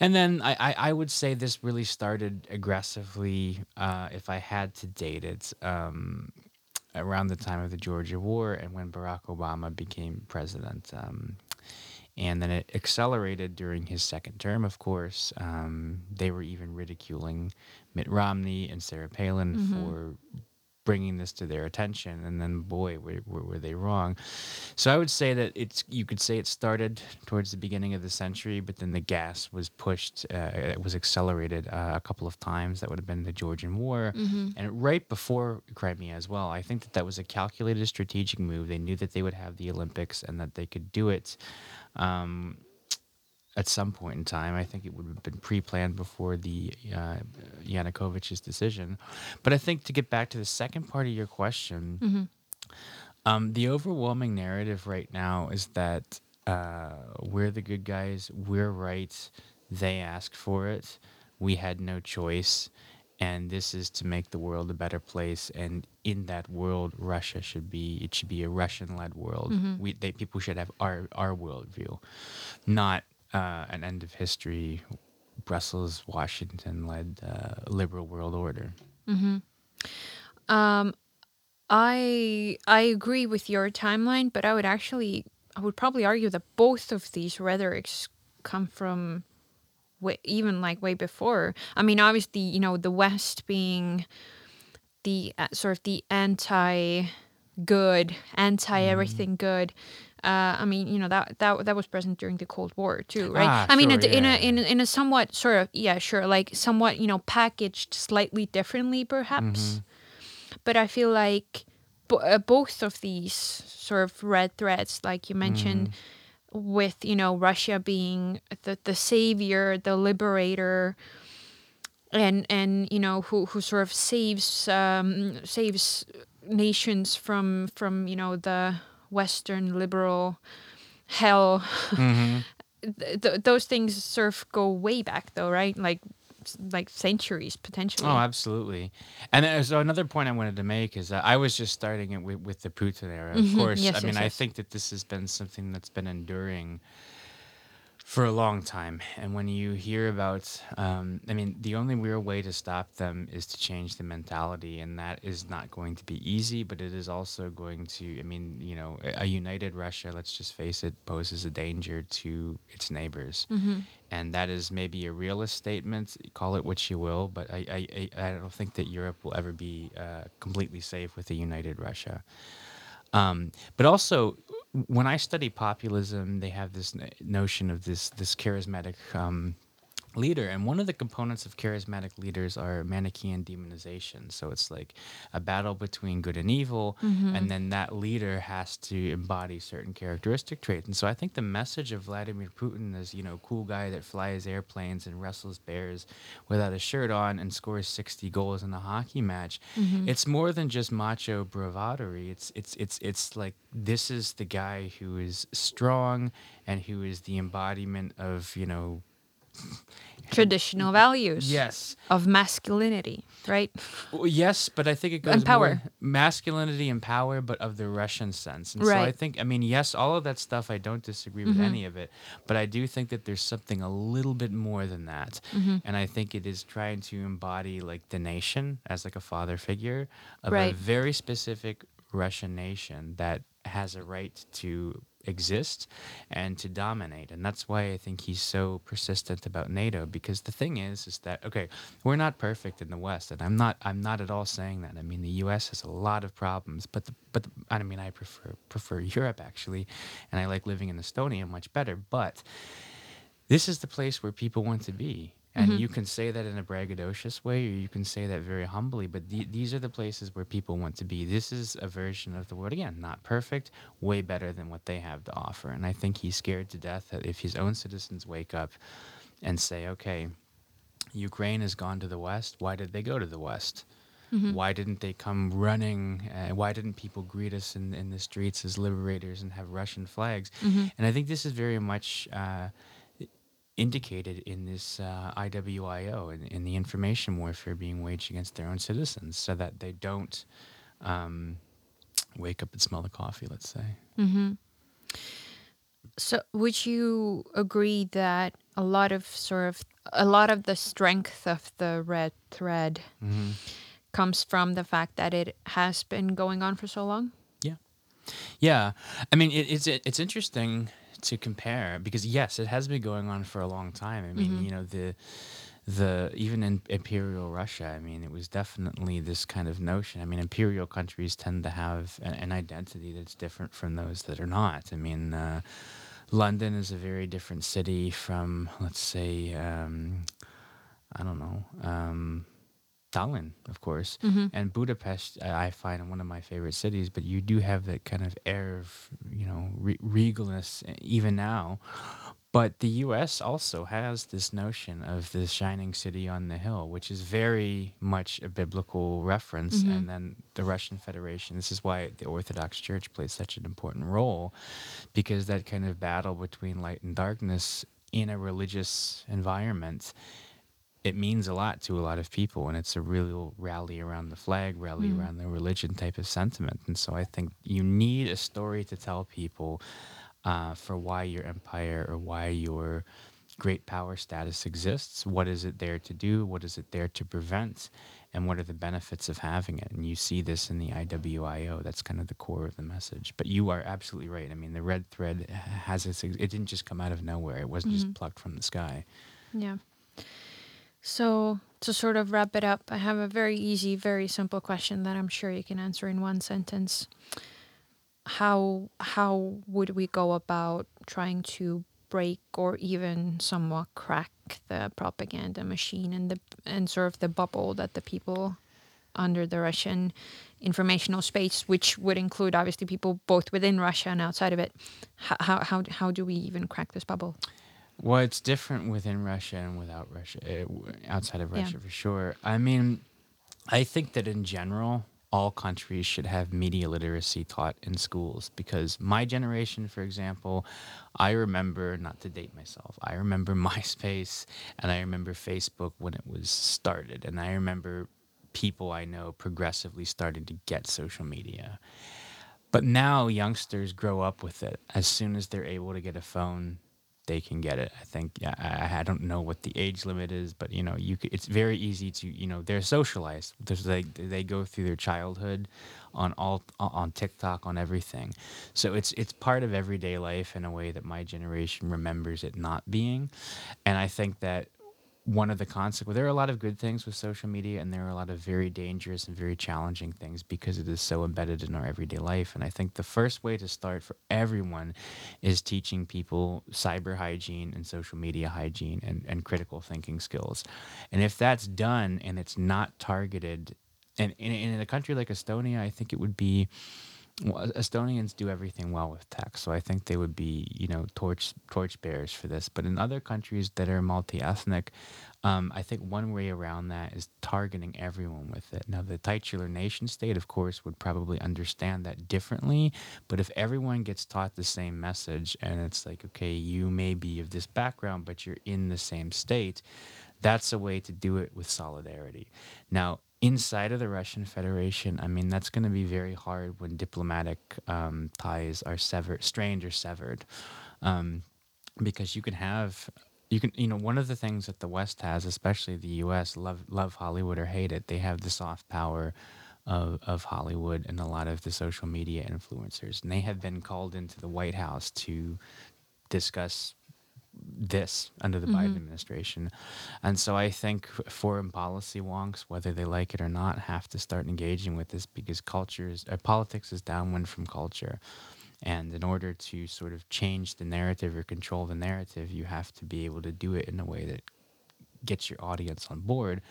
and then I, I, I would say this really started aggressively, uh, if I had to date it. Um, around the time of the Georgia War and when Barack Obama became president. Um, and then it accelerated during his second term, of course. Um, they were even ridiculing Mitt Romney and Sarah Palin for bringing this to their attention. And then, boy, were, were, were they wrong. So I would say that it's you could say it started towards the beginning of the century, but then the gas was pushed, uh, it was accelerated uh, a couple of times. That would have been the Georgian War, and right before Crimea as well. I think that that was a calculated strategic move. They knew that they would have the Olympics and that they could do it. Um, at some point in time. I think it would have been pre-planned before the uh, Yanukovych's decision. But I think to get back to the second part of your question, um, the overwhelming narrative right now is that uh, we're the good guys, we're right, they asked for it, we had no choice, and this is to make the world a better place. And in that world, Russia should be it should be a Russian-led world. We they, people should have our our worldview, not uh, an end of history, Brussels, Washington-led uh, liberal world order. Um, I I agree with your timeline, but I would actually I would probably argue that both of these rhetorics come from way, even like way before. I mean, obviously, you know, the West being the uh, sort of the anti good, anti everything good. uh, I mean, you know that that that was present during the Cold War too, right? Ah, I mean, sure, in, in yeah, a in a- in a somewhat sort of yeah, sure, like somewhat you know packaged slightly differently, perhaps. Mm-hmm. But I feel like bo- uh, both of these sort of red threads, like you mentioned, Mm-hmm. With you know Russia being the the savior, the liberator, and and you know who who sort of saves um, saves nations from from you know the Western liberal hell. Mm-hmm. th- th- those things sort of go way back, though, right? Like like centuries potentially. Oh, absolutely. And uh, so another point I wanted to make is that I was just starting it with, with the Putin era. Of Mhm. course, Yes, I mean, yes, I think that this has been something that's been enduring for a long time. And when you hear about, um, I mean, the only real way to stop them is to change the mentality. And that is not going to be easy, but it is also going to, I mean, you know, a, united Russia, let's just face it, poses a danger to its neighbors hmm and that is maybe a realist statement. Call it what you will, but I I, I, I don't think that Europe will ever be uh, completely safe with a united Russia. Um, but also, when I study populism, they have this notion of this this charismatic um, leader, and one of the components of charismatic leaders are Manichaean demonization. So it's like a battle between good and evil, mm-hmm. and then that leader has to embody certain characteristic traits. And so I think the message of Vladimir Putin is, you know cool guy that flies airplanes and wrestles bears without a shirt on and scores 60 goals in a hockey match, mm-hmm. it's more than just macho bravadory. It's it's it's it's like this is the guy who is strong and who is the embodiment of you know Traditional values. yes Of masculinity, right? Yes, but I think it goes And power. more masculinity and power, but of the Russian sense. And so I Mm-hmm. think, I mean, yes, all of that stuff. I don't disagree with any of it, but I do think that there's something a little bit more than that. Mm-hmm. And I think it is trying to embody like the nation as like a father figure of a very specific Russian nation that has a right to exist and to dominate and that's why i think he's so persistent about nato because the thing is is that okay we're not perfect in the west and i'm not i'm not at all saying that i mean the us has a lot of problems but the, but the, i mean i prefer prefer europe actually and i like living in estonia much better but this is the place where people want to be. And you can say that in a braggadocious way, or you can say that very humbly, but the, these are the places where people want to be. This is a version of the world, again, not perfect, way better than what they have to offer. And I think he's scared to death that if his own citizens wake up and say, okay, Ukraine has gone to the West, why did they go to the West? Why didn't they come running? Uh, why didn't people greet us in, in the streets as liberators and have Russian flags? And I think this is very much uh, indicated in this uh, IWIO in, in the information warfare being waged against their own citizens so that they don't um, wake up and smell the coffee, let's say. Mm-hmm. So, would you agree that a lot of sort of a lot of the strength of the red thread Mm-hmm. comes from the fact that it has been going on for so long? Yeah, yeah. I mean it, it's it's interesting to compare because yes, it has been going on for a long time. I mean, Mhm. you know the the even in imperial Russia, I mean, it was definitely this kind of notion. I mean, imperial countries tend to have an, an identity that's different from those that are not. I mean. Uh, London is a very different city from, let's say, um, I don't know, um, Tallinn, of course, Mm-hmm. and Budapest. I I find one of my favorite cities. But you do have that kind of air of, you know, re- regalness uh, even now. But the U.S. also has this notion of the shining city on the hill, which is very much a biblical reference. Mhm. And then the Russian Federation. This is why the Orthodox Church plays such an important role, because that kind of battle between light and darkness in a religious environment it means a lot to a lot of people and it's a real rally around the flag rally Mm. around the religion type of sentiment and so i think you need a story to tell people uh, for why your empire or why your great power status exists what is it there to do what is it there to prevent and what are the benefits of having it and you see this in the iwio that's kind of the core of the message but you are absolutely right i mean the red thread has its it didn't just come out of nowhere it wasn't Mhm. just plucked from the sky Yeah. So, to sort of wrap it up, I have a very easy, very simple question that I'm sure you can answer in one sentence. how how would we go about trying to break or even somewhat crack the propaganda machine and the and sort of the bubble that the people under the Russian informational space, which would include obviously people both within Russia and outside of it. How how how do we even crack this bubble? Well, it's different within Russia and without Russia, uh, outside of Yeah. Russia for sure. I mean, I think that in general, all countries should have media literacy taught in schools because my generation, for example, I remember, not to date myself, I remember MySpace and I remember Facebook when it was started. And I remember people I know progressively starting to get social media. But now youngsters grow up with it. As soon as they're able to get a phone, they can get it. I think I, I don't know what the age limit is, but you know, you c it's very easy to you know they're socialized. There's they they go through their childhood on all on TikTok on everything, so it's it's part of everyday life in a way that my generation remembers it not being, and I think that one of the consequences there are a lot of good things with social media and there are a lot of very dangerous and very challenging things because it is so embedded in our everyday life. And i think the first way to start for everyone is teaching people cyber hygiene and social media hygiene and, and critical thinking skills. And if that's done and it's not targeted and, and in a country like estonia i think it would be well, Estonians do everything well with tech, so I think they would be, you know, torch torch bearers for this. But in other countries that are multi-ethnic, um, I think one way around that is targeting everyone with it. Now, the titular nation state, of course, would probably understand that differently. But if everyone gets taught the same message, and it's like, okay, you may be of this background, but you're in the same state, that's a way to do it with solidarity. Now, inside of the Russian Federation, I mean, that's going to be very hard when diplomatic um, ties are severed, strained or severed, um, because you can have, you can, you know, one of the things that the West has, especially the U.S., love love Hollywood or hate it, they have the soft power. Of, of Hollywood and a lot of the social media influencers. And they have been called into the White House to discuss this under the Biden administration. And so I think foreign policy wonks, whether they like it or not, have to start engaging with this because culture is, uh, politics is downwind from culture. And in order to sort of change the narrative or control the narrative, you have to be able to do it in a way that gets your audience on board.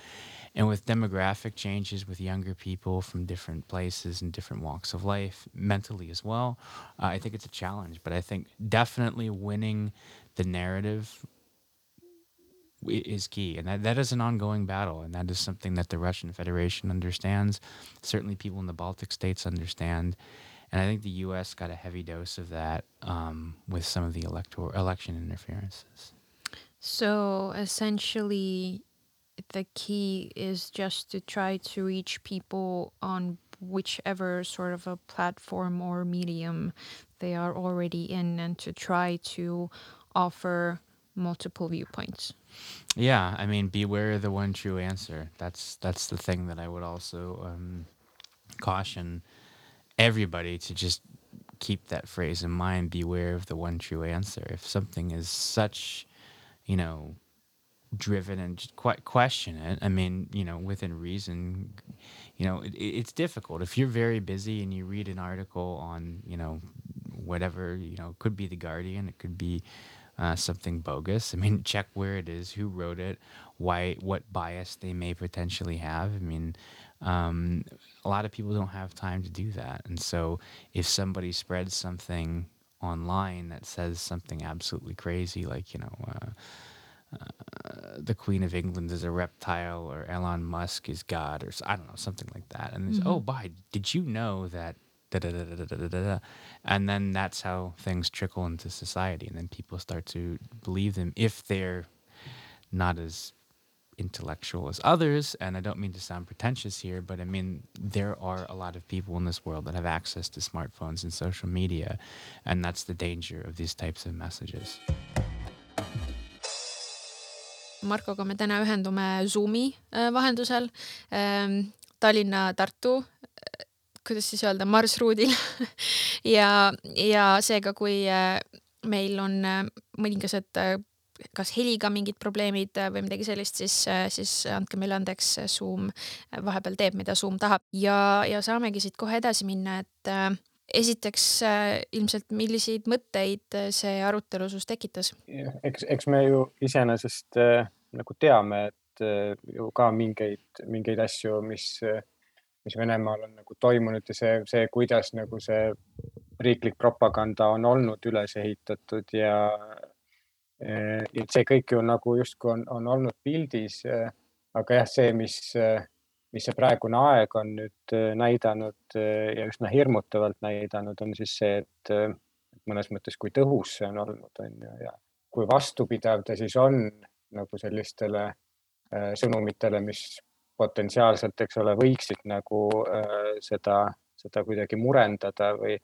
And with demographic changes with younger people from different places and different walks of life, mentally as well, uh, I think it's a challenge. But I think definitely winning the narrative is key. And that, that is an ongoing battle. And that is something that the Russian Federation understands. Certainly, people in the Baltic states understand. And I think the U.S. got a heavy dose of that um, with some of the electoral election interferences. So essentially, the key is just to try to reach people on whichever sort of a platform or medium they are already in and to try to offer multiple viewpoints. Yeah, I mean, beware of the one true answer. That's that's the thing that I would also um, caution everybody to just keep that phrase in mind. Beware of the one true answer. If something is such, you know, driven and just quite question it. I mean, you know, within reason, you know, it, it- it's difficult. If you're very busy and you read an article on, you know, whatever, you know, could be the Guardian, it could be uh, something bogus. I mean, check where it is, who wrote it, why, what bias they may potentially have. I mean, um, a lot of people don't have time to do that, and so if somebody spreads something online that says something absolutely crazy, like you know. Uh, the Queen of England is a reptile or Elon Musk is God or s- I don't know something like that. And it's, oh, by did you know that? Da, da, da, da, da, da, da. And then that's how things trickle into society, and then people start to believe them if they're not as intellectual as others. And I don't mean to sound pretentious here, but I mean there are a lot of people in this world that have access to smartphones and social media, and that's the danger of these types of messages. Markoga me täna ühendume Zoomi äh, vahendusel ähm, Tallinna-Tartu, kuidas siis öelda, marsruudil ja, ja seega, kui äh, meil on äh, mõningased äh, kas heliga mingid probleemid või midagi sellist, siis, siis andke meile andeks, Zoom vahepeal teeb, mida Zoom tahab ja, ja saamegi siit kohe edasi minna, et äh, esiteks ilmselt, milliseid mõtteid see arutelu sus tekitas? eks, eks me ju iseenesest äh, nagu teame, et äh, ju ka mingeid, mingeid asju, mis äh, mis Venemaal on nagu toimunud ja see, see, kuidas nagu see riiklik propaganda on olnud üles ehitatud ja, ja see kõik ju nagu justkui on, on olnud pildis. aga jah, see, mis, mis see praegune aeg on nüüd näidanud ja üsna hirmutavalt näidanud, on siis see, et mõnes mõttes, kui tõhus see on olnud, on ju, ja kui vastupidav ta siis on nagu sellistele sõnumitele, mis potentsiaalselt, eks ole, võiksid nagu äh, seda, seda kuidagi murendada või,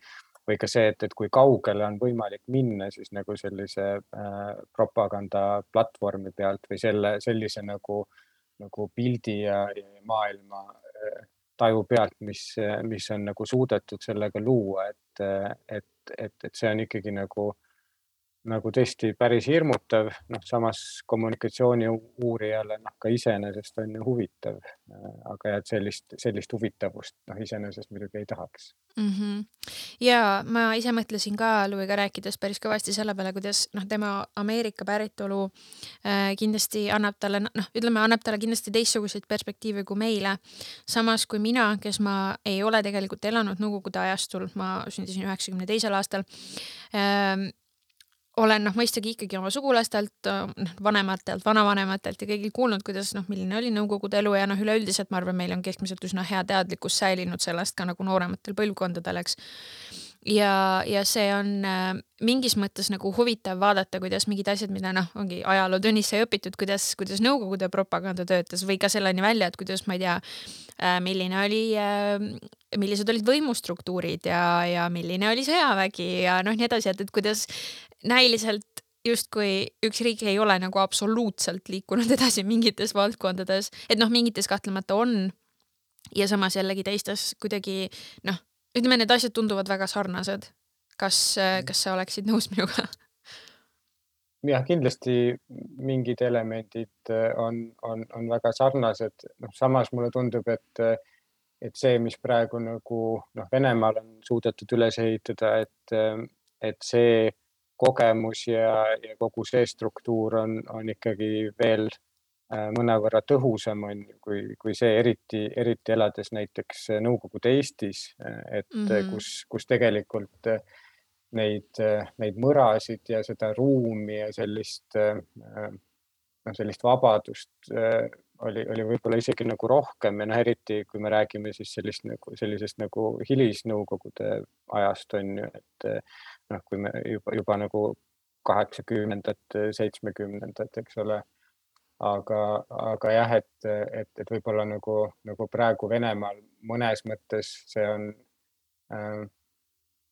või ka see, et, et kui kaugele on võimalik minna siis nagu sellise äh, propagandaplatvormi pealt või selle, sellise nagu, nagu pildi ja, ja maailma äh, taju pealt, mis, mis on nagu suudetud sellega luua, et, et, et, et see on ikkagi nagu äh, nagu tõesti päris hirmutav, noh, samas kommunikatsiooni uurijale noh, ka iseenesest on ju huvitav. aga et sellist, sellist huvitavust noh, iseenesest muidugi ei tahaks mm. -hmm. ja ma ise mõtlesin ka Louis'ga rääkides päris kõvasti selle peale, kuidas noh, tema Ameerika päritolu äh, kindlasti annab talle noh, ütleme, annab talle kindlasti teistsuguseid perspektiive kui meile. samas kui mina, kes ma ei ole tegelikult elanud Nõukogude ajastul, ma sündisin üheksakümne teisel aastal äh, olen noh, mõistagi ikkagi oma sugulastelt, noh vanematelt, vanavanematelt ja kõigilt kuulnud, kuidas noh, milline oli nõukogude elu ja noh, üleüldiselt ma arvan, meil on keskmiselt üsna hea teadlikkus säilinud sellest ka nagu noorematel põlvkondadel, eks. Ja, ja see on äh, mingis mõttes nagu huvitav vaadata, kuidas mingid asjad, mida noh, ongi ajalootunnis sai õpitud, kuidas, kuidas Nõukogude propaganda töötas või ka selleni välja, et kuidas ma ei tea äh,, milline oli äh, millised olid võimustruktuurid ja, ja milline oli sõjavägi ja noh, nii edasi, et, et kuidas näiliselt justkui üks riik ei ole nagu absoluutselt liikunud edasi mingites valdkondades, et noh, mingites kahtlemata on. ja samas jällegi teistes kuidagi noh, ütleme, need asjad tunduvad väga sarnased. kas, kas sa oleksid nõus minuga? jah, kindlasti mingid elemendid äh, on, on, on väga sarnased, noh, samas mulle tundub, et, et see, mis praegu nagu noh, Venemaal on suudetud üles ehitada, et, et see kogemus ja, ja kogu see struktuur on, on ikkagi veel äh, mõnevõrra tõhusam on ju, kui, kui see eriti, eriti elades näiteks Nõukogude Eestis, et mm -hmm. kus, kus tegelikult neid, neid mõrasid ja seda ruumi ja sellist, noh, sellist vabadust oli, oli võib-olla isegi nagu rohkem ja noh, eriti kui me räägime siis sellist nagu sellisest nagu hilisnõukogude ajast on ju, et noh, kui me juba, juba nagu kaheksakümnendad, seitsmekümnendad, eks ole. Aga, aga jah, et, et, et võib-olla nagu, nagu praegu Venemaal mõnes mõttes see on äh,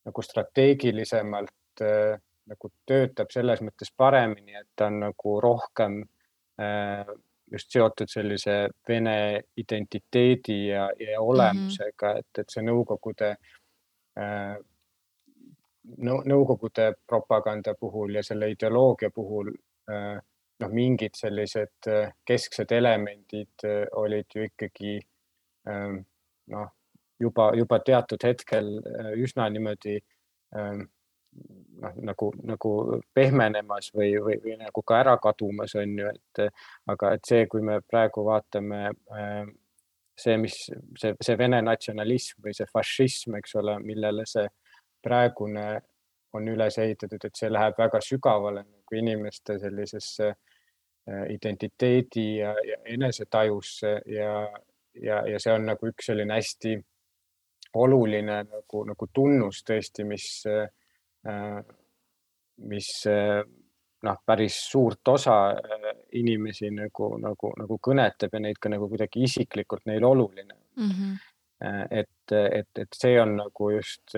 nagu strateegilisemalt äh, nagu töötab selles mõttes paremini, et ta on nagu rohkem äh, just seotud sellise vene identiteedi ja, ja olemusega mm, -hmm. et, et see Nõukogude äh, Nõukogude propaganda puhul ja selle ideoloogia puhul äh, noh, mingid sellised äh, kesksed elemendid äh, olid ju ikkagi ähm, noh, juba, juba teatud hetkel üsna niimoodi ähm, noh, nagu, nagu pehmenemas või, või, või nagu ka ära kadumas on ju, et aga et see, kui me praegu vaatame see, mis see, see Vene natsionalism või see fašism, eks ole, millele see praegune on üles ehitatud, et see läheb väga sügavale nagu inimeste sellisesse äh, identiteedi ja, ja enesetajusse ja, ja, ja see on nagu üks selline hästi oluline nagu, nagu tunnus tõesti, mis, äh, mis äh, noh, päris suurt osa inimesi nagu, nagu, nagu kõnetab ja neid ka nagu kuidagi isiklikult neil oluline mm. -hmm. et, et, et see on nagu just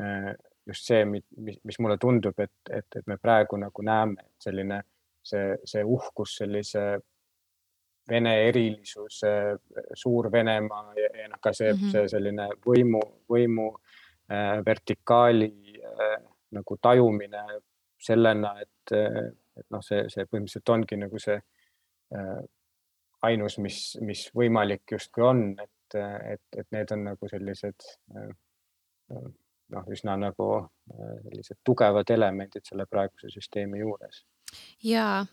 Äh, just see, mis, mis mulle tundub, et, et, et me praegu nagu näeme, et selline see, see uhkus sellise Vene erilisuse, Suur-Venemaa ja, ja noh, ka see mm, -hmm. see selline võimu, võimu äh, vertikaali äh, nagu tajumine sellena, et, et noh, see, see põhimõtteliselt ongi nagu see äh, ainus, mis, mis võimalik justkui on, et, et, et need on nagu sellised äh, noh, üsna nagu sellised tugevad elemendid selle praeguse süsteemi juures. Yeah.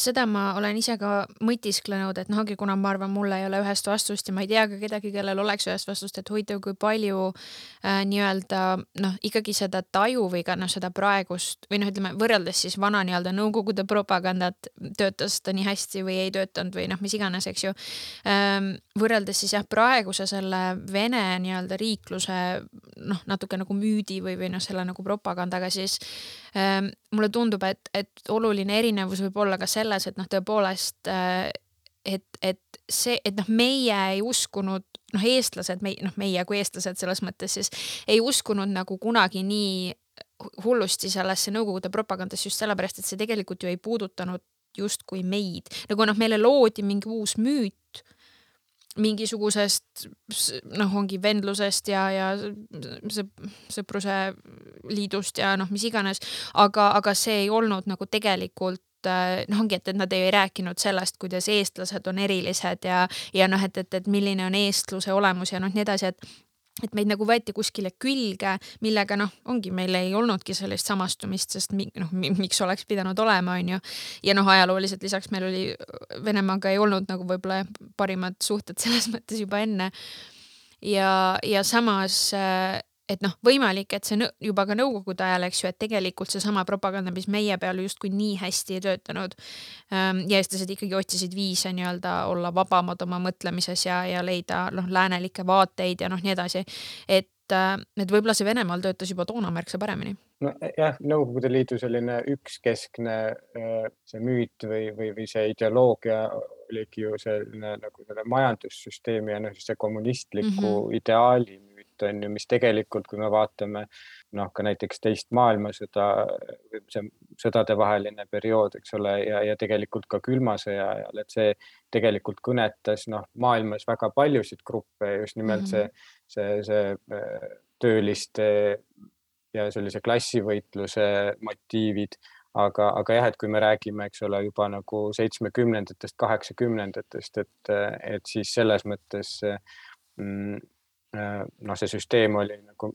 Seda ma olen ise ka mõtisklenud, et noh, kuna ma arvan, mul ei ole ühest vastust ja ma ei tea ka kedagi, kellel oleks ühest vastust, et huvitav, kui palju äh, nii-öelda noh, ikkagi seda taju või ka noh, seda praegust või noh, ütleme võrreldes siis vana nii-öelda Nõukogude propagandat, töötas ta nii hästi või ei töötanud või noh, mis iganes, eks ju ähm,. võrreldes siis jah, praeguse selle Vene nii-öelda riikluse noh, natuke nagu müüdi või, või noh, selle nagu propagandaga, siis ähm, mulle tundub, et, et oluline erinevus võib olla ka selles, et noh, tõepoolest äh, et, et see, et noh, meie ei uskunud, noh, eestlased, me, noh, meie kui eestlased selles mõttes siis ei uskunud nagu kunagi nii hullusti sellesse Nõukogude propagandasse just sellepärast, et see tegelikult ju ei puudutanud justkui meid, nagu noh, meile loodi mingi uus müüt mingisugusest noh, ongi vendlusest ja, ja sõpruse liidust ja noh, mis iganes, aga, aga see ei olnud nagu tegelikult äh, noh, ongi, et, et nad ei rääkinud sellest, kuidas eestlased on erilised ja, ja noh, et, et, et milline on eestluse olemus ja noh, nii edasi, et et meid nagu võeti kuskile külge, millega noh, ongi, meil ei olnudki sellist samastumist, sest mi, noh, miks oleks pidanud olema, onju. ja noh, ajalooliselt lisaks meil oli Venemaaga ei olnud nagu võib-olla parimad suhted selles mõttes juba enne. ja, ja samas äh, et noh, võimalik, et see juba ka nõukogude ajal, eks ju, et tegelikult seesama propaganda, mis meie peal justkui nii hästi ei töötanud ähm,. ja eestlased ikkagi otsisid viise nii-öelda olla vabamad oma mõtlemises ja, ja leida noh, läänelikke vaateid ja noh, nii edasi. et, äh, et võib-olla see Venemaal töötas juba toona märksa paremini. nojah, Nõukogude Liidu selline ükskeskne äh, see müüt või, või, või see ideoloogia oligi ju selline nagu selle majandussüsteemi ja noh, see kommunistliku mm -hmm. ideaali konflikt on ju, mis tegelikult, kui me vaatame noh, ka näiteks teist maailmasõda, see sõdadevaheline periood, eks ole, ja, ja tegelikult ka külma sõja ajal, et see tegelikult kõnetas noh, maailmas väga paljusid gruppe, just nimelt mm -hmm. see, see, see äh, tööliste ja sellise klassivõitluse motiivid aga, aga jah, et kui me räägime, eks ole, juba nagu seitsmekümnendatest, kaheksakümnendatest, et, et siis selles mõttes mm, noh, see süsteem oli nagu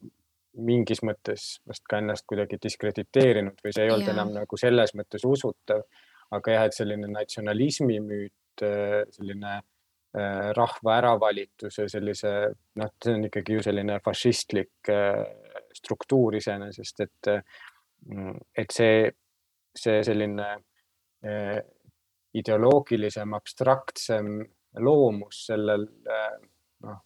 mingis mõttes vast ka ennast kuidagi diskrediteerinud või see ei olnud ja. enam nagu selles mõttes usutav. aga jah, et selline natsionalismi müüt, äh, selline äh, rahva äravalituse sellise, noh, see on ikkagi ju selline fašistlik struktuur iseenesest, et, et see, see selline ideoloogilisem, abstraktsem loomus sellel noh,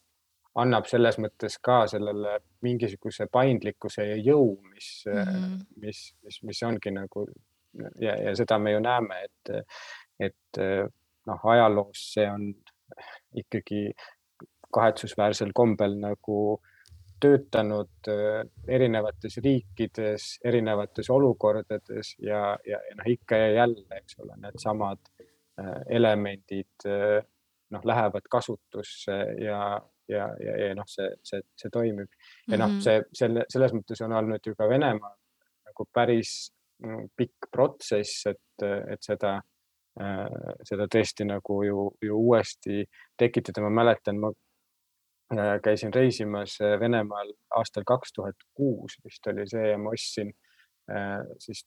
annab selles mõttes ka sellele mingisuguse paindlikkuse ja jõu, mis mm, -hmm. mis, mis, mis ongi nagu ja, ja seda me ju näeme, et, et noh, ajaloos see on ikkagi kahetsusväärsel kombel nagu töötanud erinevates riikides, erinevates olukordades ja, ja, ja noh, ikka ja jälle, eks ole, needsamad elemendid noh, lähevad kasutusse ja, ja, ja, ja noh, see, see, see toimib ja noh, mhm. see selle, selles mõttes on olnud ju ka Venemaa nagu päris mm, pikk protsess, et, et seda äh,, seda tõesti nagu ju, ju uuesti tekitada. ma mäletan, ma äh, käisin reisimas äh, Venemaal aastal kaks tuhat kuus vist oli see ja ma ostsin äh, siis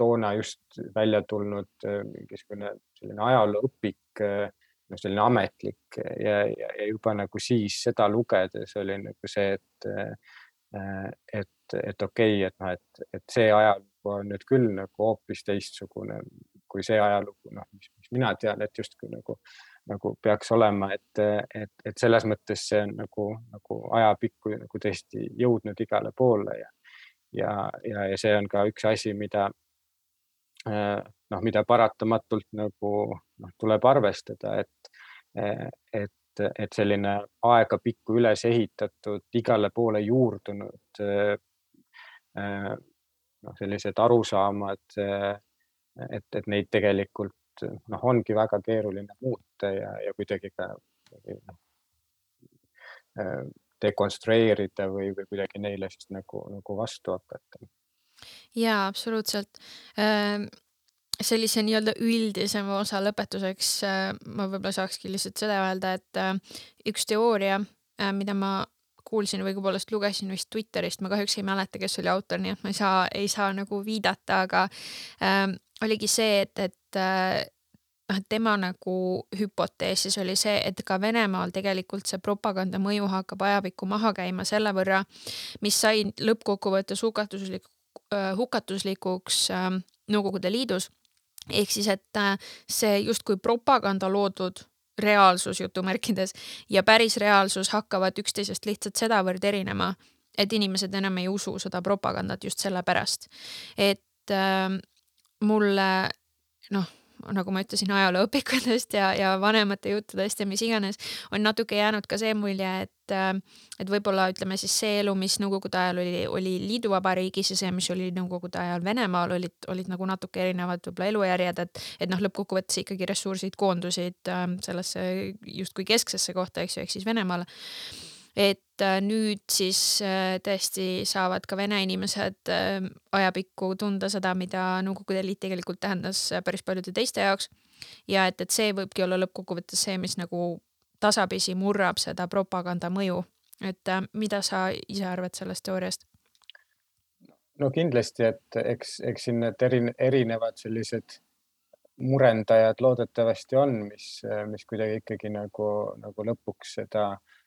toona just välja tulnud äh, mingisugune selline ajalooõpik äh, noh, selline ametlik ja, ja, ja juba nagu siis seda lugedes oli nagu see, et, et, et okei okay,, et noh, et, et see ajalugu on nüüd küll nagu hoopis teistsugune kui see ajalugu, noh, mis mina tean, et justkui nagu, nagu peaks olema, et, et, et selles mõttes see on nagu, nagu ajapikku nagu tõesti jõudnud igale poole ja, ja, ja, ja see on ka üks asi, mida noh, mida paratamatult nagu noh, tuleb arvestada, et, et, et selline aegapikku üles ehitatud, igale poole juurdunud noh, sellised arusaamad, et, et neid tegelikult noh, ongi väga keeruline muuta ja, ja kuidagi ka noh, dekonstrueerida või, või kuidagi neile siis nagu, nagu vastu hakata. Jaa, absoluutselt. Sellise nii-öelda üldisema osa lõpetuseks äh, ma võib-olla saakski lihtsalt seda öelda, et äh, üks teooria, äh, mida ma kuulsin või tõepoolest lugesin vist Twitterist, ma kahjuks ei mäleta, kes oli autor, nii et ma ei saa, ei saa nagu viidata, aga äh, oligi see, et, et noh, et tema nagu hüpotees siis oli see, et ka Venemaal tegelikult see propaganda mõju hakkab ajapikku maha käima selle võrra, mis sai lõppkokkuvõttes hukatuslik, äh, hukatuslikuks äh, Nõukogude Liidus ehk siis, et äh, see justkui propaganda loodud reaalsus jutumärkides ja päris reaalsus hakkavad üksteisest lihtsalt sedavõrd erinema, et inimesed enam ei usu seda propagandat just sellepärast. et äh, mulle noh nagu ma ütlesin, ajalooõpikutest ja, ja vanemate juttudest ja mis iganes, on natuke jäänud ka see mulje, et, et võib-olla ütleme siis see elu, mis Nõukogude ajal oli, oli liiduvabariigis ja see, mis oli Nõukogude ajal Venemaal, olid, olid nagu natuke erinevad võib-olla elujärjed, et, et noh, lõppkokkuvõttes ikkagi ressursid koondusid äh, sellesse justkui kesksesse kohta, eks ju, ehk siis Venemaale et äh, nüüd siis äh, tõesti saavad ka vene inimesed äh, ajapikku tunda seda, mida Nõukogude Liit tegelikult tähendas päris paljude teiste jaoks. ja et, et see võibki olla lõppkokkuvõttes see, mis nagu tasapisi murrab seda propaganda mõju. et mida sa ise arvad sellest teooriast? no kindlasti, et eks, eks siin need erin-, erinevad sellised murendajad loodetavasti on, mis, mis kuidagi ikkagi nagu, nagu lõpuks seda äh, Äh,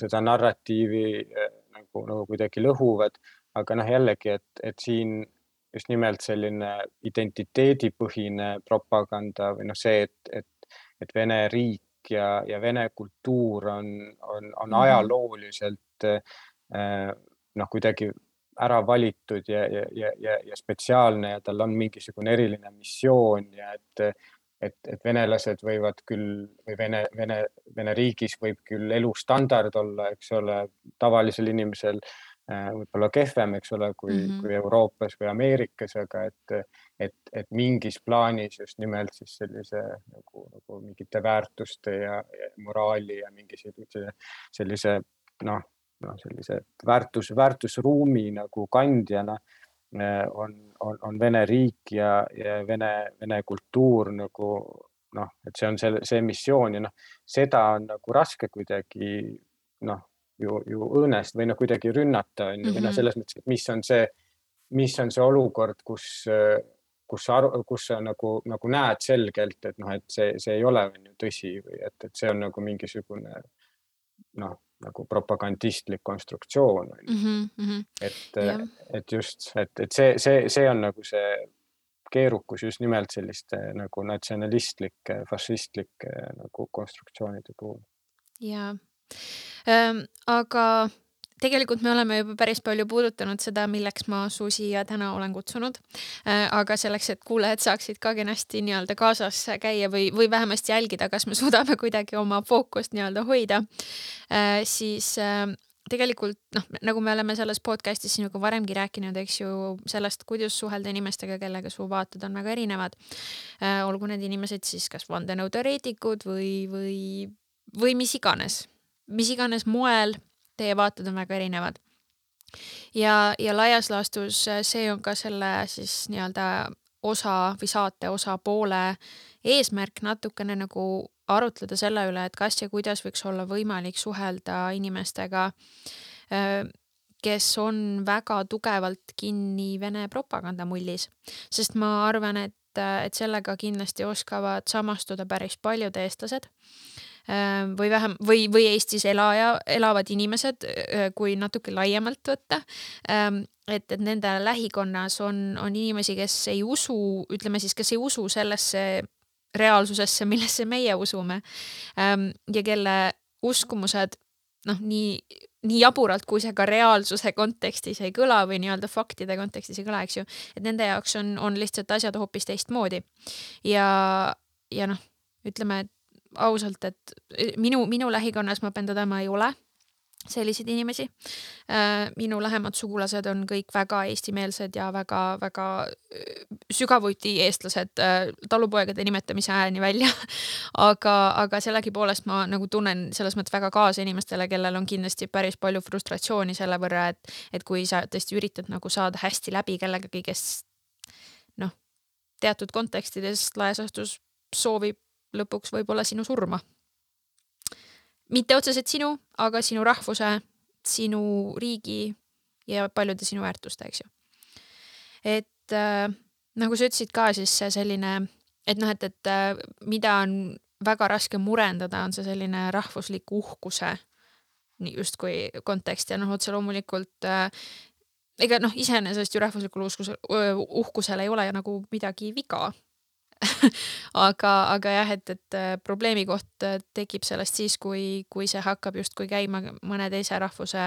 seda narratiivi äh, nagu, nagu kuidagi lõhuvad, aga noh, jällegi, et, et siin just nimelt selline identiteedipõhine propaganda või noh, see, et, et, et Vene riik ja, ja Vene kultuur on, on, on mhm. ajalooliselt äh, noh, kuidagi ära valitud ja, ja, ja, ja, ja spetsiaalne ja tal on mingisugune eriline missioon ja et et, et venelased võivad küll või Vene, Vene, Vene riigis võib küll elustandard olla, eks ole, tavalisel inimesel äh, võib-olla kehvem, eks ole, kui mm, -hmm. kui Euroopas või Ameerikas, aga et, et, et mingis plaanis just nimelt siis sellise nagu, nagu mingite väärtuste ja, ja moraali ja mingi sellise, sellise noh, noh, sellise väärtus, väärtusruumi nagu kandjana äh, on on, on Vene riik ja, ja Vene, Vene kultuur nagu noh, et see on see, see missioon ja noh, seda on nagu raske kuidagi noh, ju, ju õõnest või noh, kuidagi rünnata on ju, või noh, mhm. selles mõttes, et mis on see, mis on see olukord, kus, kus sa aru, kus sa nagu, nagu näed selgelt, et noh, et see, see ei ole on ju tõsi või et, et see on nagu mingisugune noh nagu propagandistlik konstruktsioon on ju mm -hmm.. et yeah., et just, et, et see, see, see on nagu see keerukus just nimelt selliste nagu natsionalistlike, fašistlike nagu konstruktsioonide puhul. ja ähm,, aga tegelikult me oleme juba päris palju puudutanud seda, milleks ma su siia täna olen kutsunud. Äh, aga selleks, et kuulajad saaksid ka kenasti nii-öelda kaasas käia või, või vähemasti jälgida, kas me suudame kuidagi oma fookust nii-öelda hoida, äh, siis äh, tegelikult noh, nagu me oleme selles podcast'is sinuga varemgi rääkinud, eks ju, sellest, kuidas suhelda inimestega, kellega su vaated on väga erinevad. olgu need inimesed siis kas vandenõuteoreetikud või, või, või mis iganes, mis iganes moel teie vaated on väga erinevad. ja, ja laias laastus äh, see on ka selle siis nii-öelda osa või saate osa poole eesmärk natukene nagu arutleda selle üle, et kas ja kuidas võiks olla võimalik suhelda inimestega, äh, kes on väga tugevalt kinni Vene propagandamullis, sest ma arvan, et, et sellega kindlasti oskavad samastuda päris paljud eestlased või vähem või, või Eestis elaja, elavad inimesed, kui natuke laiemalt võtta. Ehm, et, et nende lähikonnas on, on inimesi, kes ei usu, ütleme siis, kes ei usu sellesse reaalsusesse, millesse meie usume ehm, ja kelle uskumused noh, nii, nii jaburalt, kui see ka reaalsuse kontekstis ei kõla või nii-öelda faktide kontekstis ei kõla, eks ju, et nende jaoks on, on lihtsalt asjad hoopis teistmoodi. ja, ja noh, ütleme, et ausalt, et e, minu, minu lähikonnas ma pean tõdema, ei ole selliseid inimesi. Äh, minu lähemad sugulased on kõik väga eestimeelsed ja väga-väga e, sügavuti eestlased äh, talupoegade nimetamise ajani välja. aga, aga sellegipoolest ma nagu tunnen selles mõttes väga kaasa inimestele, kellel on kindlasti päris palju frustratsiooni selle võrra, et, et kui sa tõesti üritad nagu saada hästi läbi kellegagi, kes noh, teatud kontekstides laias laastus soovib lõpuks võib-olla sinu surma. mitte otseselt sinu, aga sinu rahvuse, sinu riigi ja paljude sinu väärtuste, eks ju. et äh, nagu sa ütlesid ka, siis selline, et noh, et, et äh, mida on väga raske murendada, on see selline rahvusliku uhkuse justkui kontekst ja noh, otse loomulikult äh, ega noh, iseenesest ju rahvuslikul uhkusel, uhkusel ei ole ju nagu midagi viga aga, aga jah, et, et äh, probleemi koht äh, tekib sellest siis, kui, kui see hakkab justkui käima mõne teise rahvuse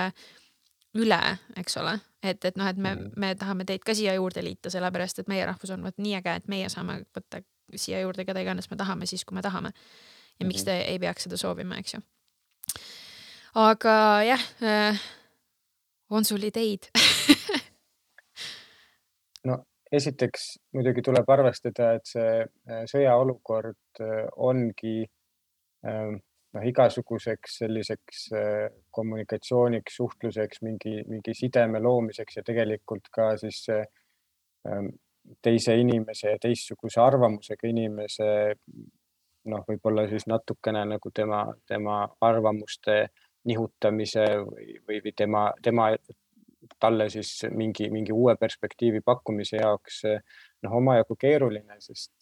üle, eks ole, et, et noh, et me, mm. me tahame teid ka siia juurde liita, sellepärast et meie rahvus on vot nii äge, et meie saame võtta siia juurde keda iganes me tahame siis, kui me tahame. ja miks te ei peaks seda soovima, eks ju. aga jah äh,, on sul ideid esiteks muidugi tuleb arvestada, et see äh, sõjaolukord äh, ongi ähm, noh, igasuguseks selliseks äh, kommunikatsiooniks, suhtluseks, mingi, mingi sideme loomiseks ja tegelikult ka siis ähm, teise inimese ja teistsuguse arvamusega inimese noh, võib-olla siis natukene nagu tema, tema arvamuste nihutamise või, või tema, tema talle siis mingi, mingi uue perspektiivi pakkumise jaoks noh, omajagu keeruline, sest,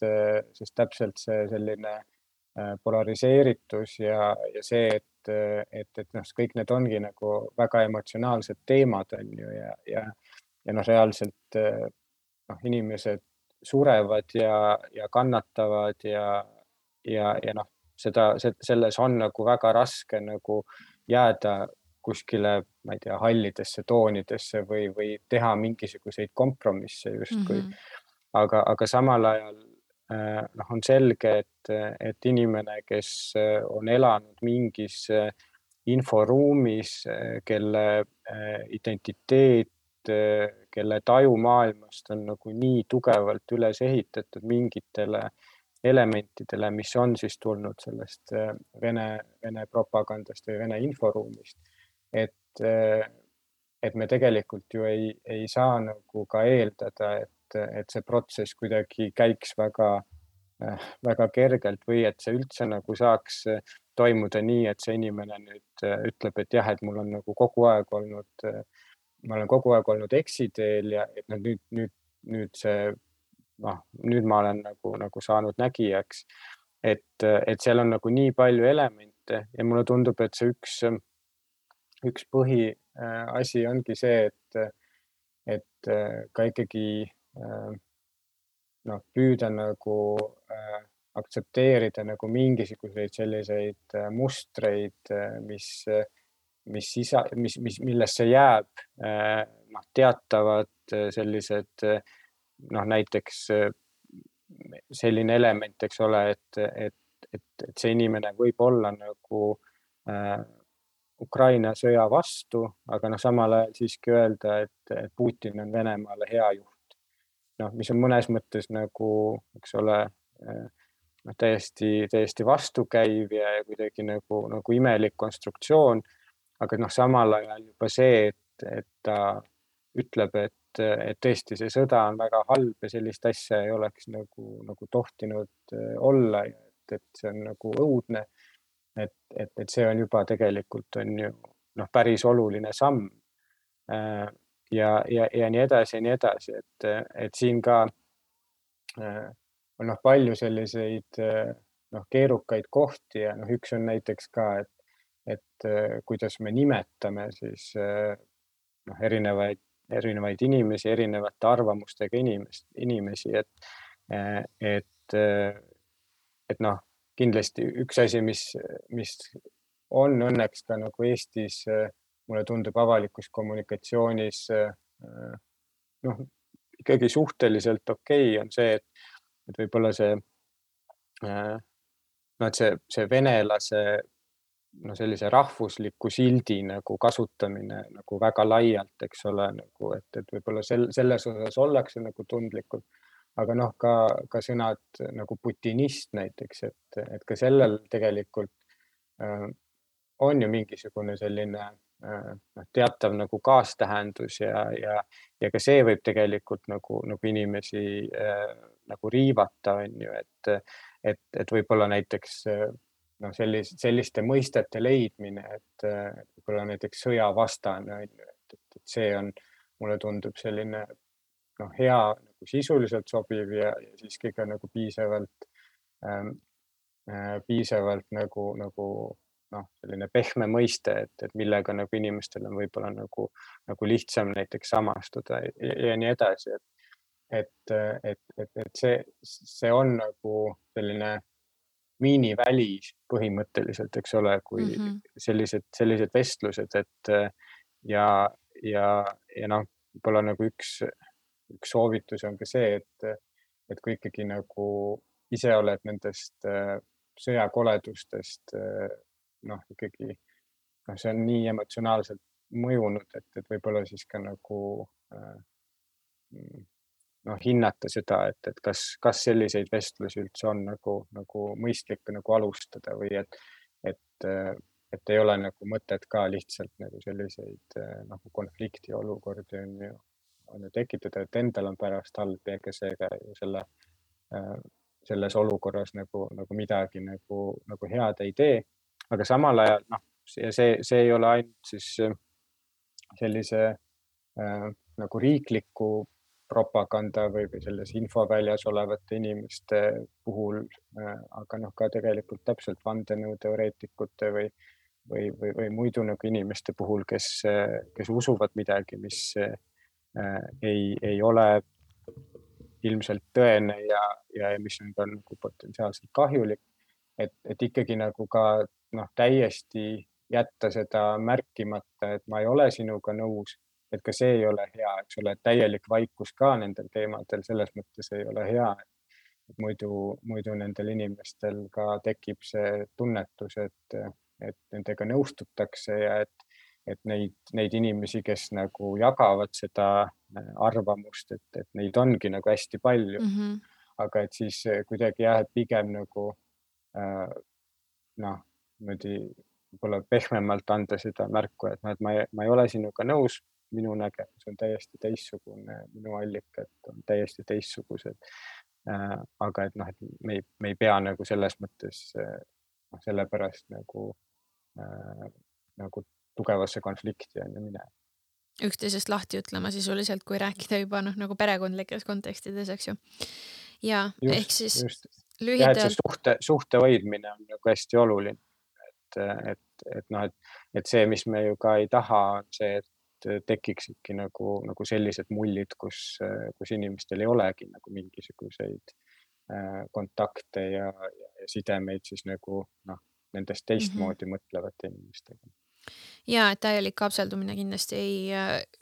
sest täpselt see selline äh, polariseeritus ja, ja see, et, et, et noh, kõik need ongi nagu väga emotsionaalsed teemad on ju ja, ja, ja noh, reaalselt noh, inimesed surevad ja, ja kannatavad ja, ja, ja noh, seda, selles on nagu väga raske nagu jääda kuskile, ma ei tea, hallidesse toonidesse või, või teha mingisuguseid kompromisse justkui mm. -hmm. aga, aga samal ajal äh, noh, on selge, et, et inimene, kes äh, on elanud mingis äh, inforuumis, kelle identiteet, kelle taju maailmast on nagu nii tugevalt üles ehitatud mingitele elementidele, mis on siis tulnud sellest Vene, Vene propagandast või Vene inforuumist et, äh, et me tegelikult ju ei, ei saa nagu ka eeldada, et, et see protsess kuidagi käiks väga, äh, väga kergelt või et see üldse nagu saaks toimuda nii, et see inimene nüüd äh, ütleb, et jah, et mul on nagu kogu aeg olnud, ma olen kogu aeg olnud eksiteel ja et noh, nüüd, nüüd, nüüd see noh, nüüd ma olen nagu, nagu saanud nägijaks. et, et seal on nagu nii palju elemente ja mulle tundub, et see üks üks põhiasi ongi see, et, et äh, ka ikkagi äh, noh, püüda nagu äh, aktsepteerida nagu mingisuguseid selliseid mustreid, mis, mis sisa, mis, mis, millesse jääb noh, teatavad sellised noh, näiteks selline element, eks ole, et, et, et, et see inimene võib olla nagu äh, Ukraina sõja vastu, aga noh, samal ajal siiski öelda, et Putin on Venemaale hea juht. noh, mis on mõnes mõttes nagu, eks ole, eh, noh, täiesti, täiesti vastukäiv ja, ja kuidagi nagu, nagu imelik konstruktsioon. aga noh, samal ajal juba see, et, et ta ütleb, et, et tõesti see sõda on väga halb ja sellist asja ei oleks nagu, nagu tohtinud eh, olla, et, et see on nagu õudne et, et, et see on juba tegelikult on ju noh, päris oluline samm. Äh, ja, ja, ja nii edasi ja nii edasi, et, et siin ka äh, on noh, palju selliseid äh, noh, keerukaid kohti ja noh, üks on näiteks ka, et, et kuidas me nimetame siis noh, erinevaid, erinevaid inimesi, erinevate arvamustega inimest, inimesi, et, et, et noh kindlasti üks asi, mis, mis on õnneks ka nagu Eestis, mulle tundub avalikus kommunikatsioonis noh, ikkagi suhteliselt okei okay, on see, et, et võib-olla see noh, et see, see venelase no sellise rahvusliku sildi nagu kasutamine nagu väga laialt, eks ole, nagu et, et võib-olla sel, selles osas ollakse nagu tundlikud aga noh, ka, ka sõnad nagu putinist näiteks, et, et ka sellel tegelikult äh, on ju mingisugune selline äh, noh, teatav nagu kaastähendus ja, ja, ja ka see võib tegelikult nagu, nagu inimesi äh, nagu riivata, on ju, et, et, et võib-olla näiteks äh, noh, sellise, selliste mõistete leidmine, et võib-olla näiteks sõjavastane on ju, et, et see on, mulle tundub selline noh, hea nagu sisuliselt sobiv ja, ja siiski ka nagu piisavalt ähm,, äh, piisavalt nagu, nagu noh, selline pehme mõiste, et, et millega nagu inimestel on võib-olla nagu, nagu lihtsam näiteks samastuda ja, ja nii edasi, et et, et, et, et see, see on nagu selline miiniväli põhimõtteliselt, eks ole, kui mm -hmm. sellised, sellised vestlused, et ja, ja, ja noh, võib-olla nagu üks, üks soovitus on ka see, et, et kui ikkagi nagu ise oled nendest sõjakoledustest noh, ikkagi noh, see on nii emotsionaalselt mõjunud, et, et võib-olla siis ka nagu äh, noh, hinnata seda, et, et kas, kas selliseid vestlusi üldse on nagu, nagu mõistlik nagu alustada või et, et, et ei ole nagu mõtet ka lihtsalt nagu selliseid nagu konfliktiolukordi on ju, on ju tekitada, et endal on pärast halb ja ega see ka ju selle, selles olukorras nagu, nagu midagi nagu, nagu head ei tee. Aga samal ajal noh, see, see, see ei ole ainult siis äh, sellise äh, nagu riikliku propaganda või, või selles infoväljas olevate inimeste puhul äh,, aga noh, ka tegelikult täpselt vandenõuteoreetikute või, või, või, või muidu nagu inimeste puhul, kes, kes usuvad midagi, mis äh, ei, ei ole ilmselt tõene ja, ja mis on ka nagu potentsiaalselt kahjulik. et, et ikkagi nagu ka noh, täiesti jätta seda märkimata, et ma ei ole sinuga nõus, et ka see ei ole hea, eks ole, täielik vaikus ka nendel teemadel selles mõttes ei ole hea. muidu, muidu nendel inimestel ka tekib see tunnetus, et, et nendega nõustutakse ja et, et neid, neid inimesi, kes nagu jagavad seda arvamust, et, et neid ongi nagu hästi palju mm. -hmm. aga et siis kuidagi jah, et pigem nagu äh, noh niimoodi võib-olla pehmemalt anda seda märku, et noh, et ma ma ei ole sinuga nõus, minu nägemus on täiesti teistsugune, minu allikad on täiesti teistsugused äh,. aga et noh, et me ei, me ei pea nagu selles mõttes noh, sellepärast nagu äh,, nagu tugevasse konflikti on ju minema üksteisest lahti ütlema sisuliselt, kui rääkida juba noh, nagu perekondlikes kontekstides, eks ju. ja just, ehk siis just. lühidalt. suhte, suhte hoidmine on nagu hästi oluline et, et, et noh, et, et see, mis me ju ka ei taha, on see, et tekiksidki nagu, nagu sellised mullid, kus, kus inimestel ei olegi nagu mingisuguseid äh, kontakte ja, ja, ja sidemeid siis nagu noh, nendest teistmoodi mm -hmm. mõtlevate inimestega ja et täielik kapseldumine kindlasti ei,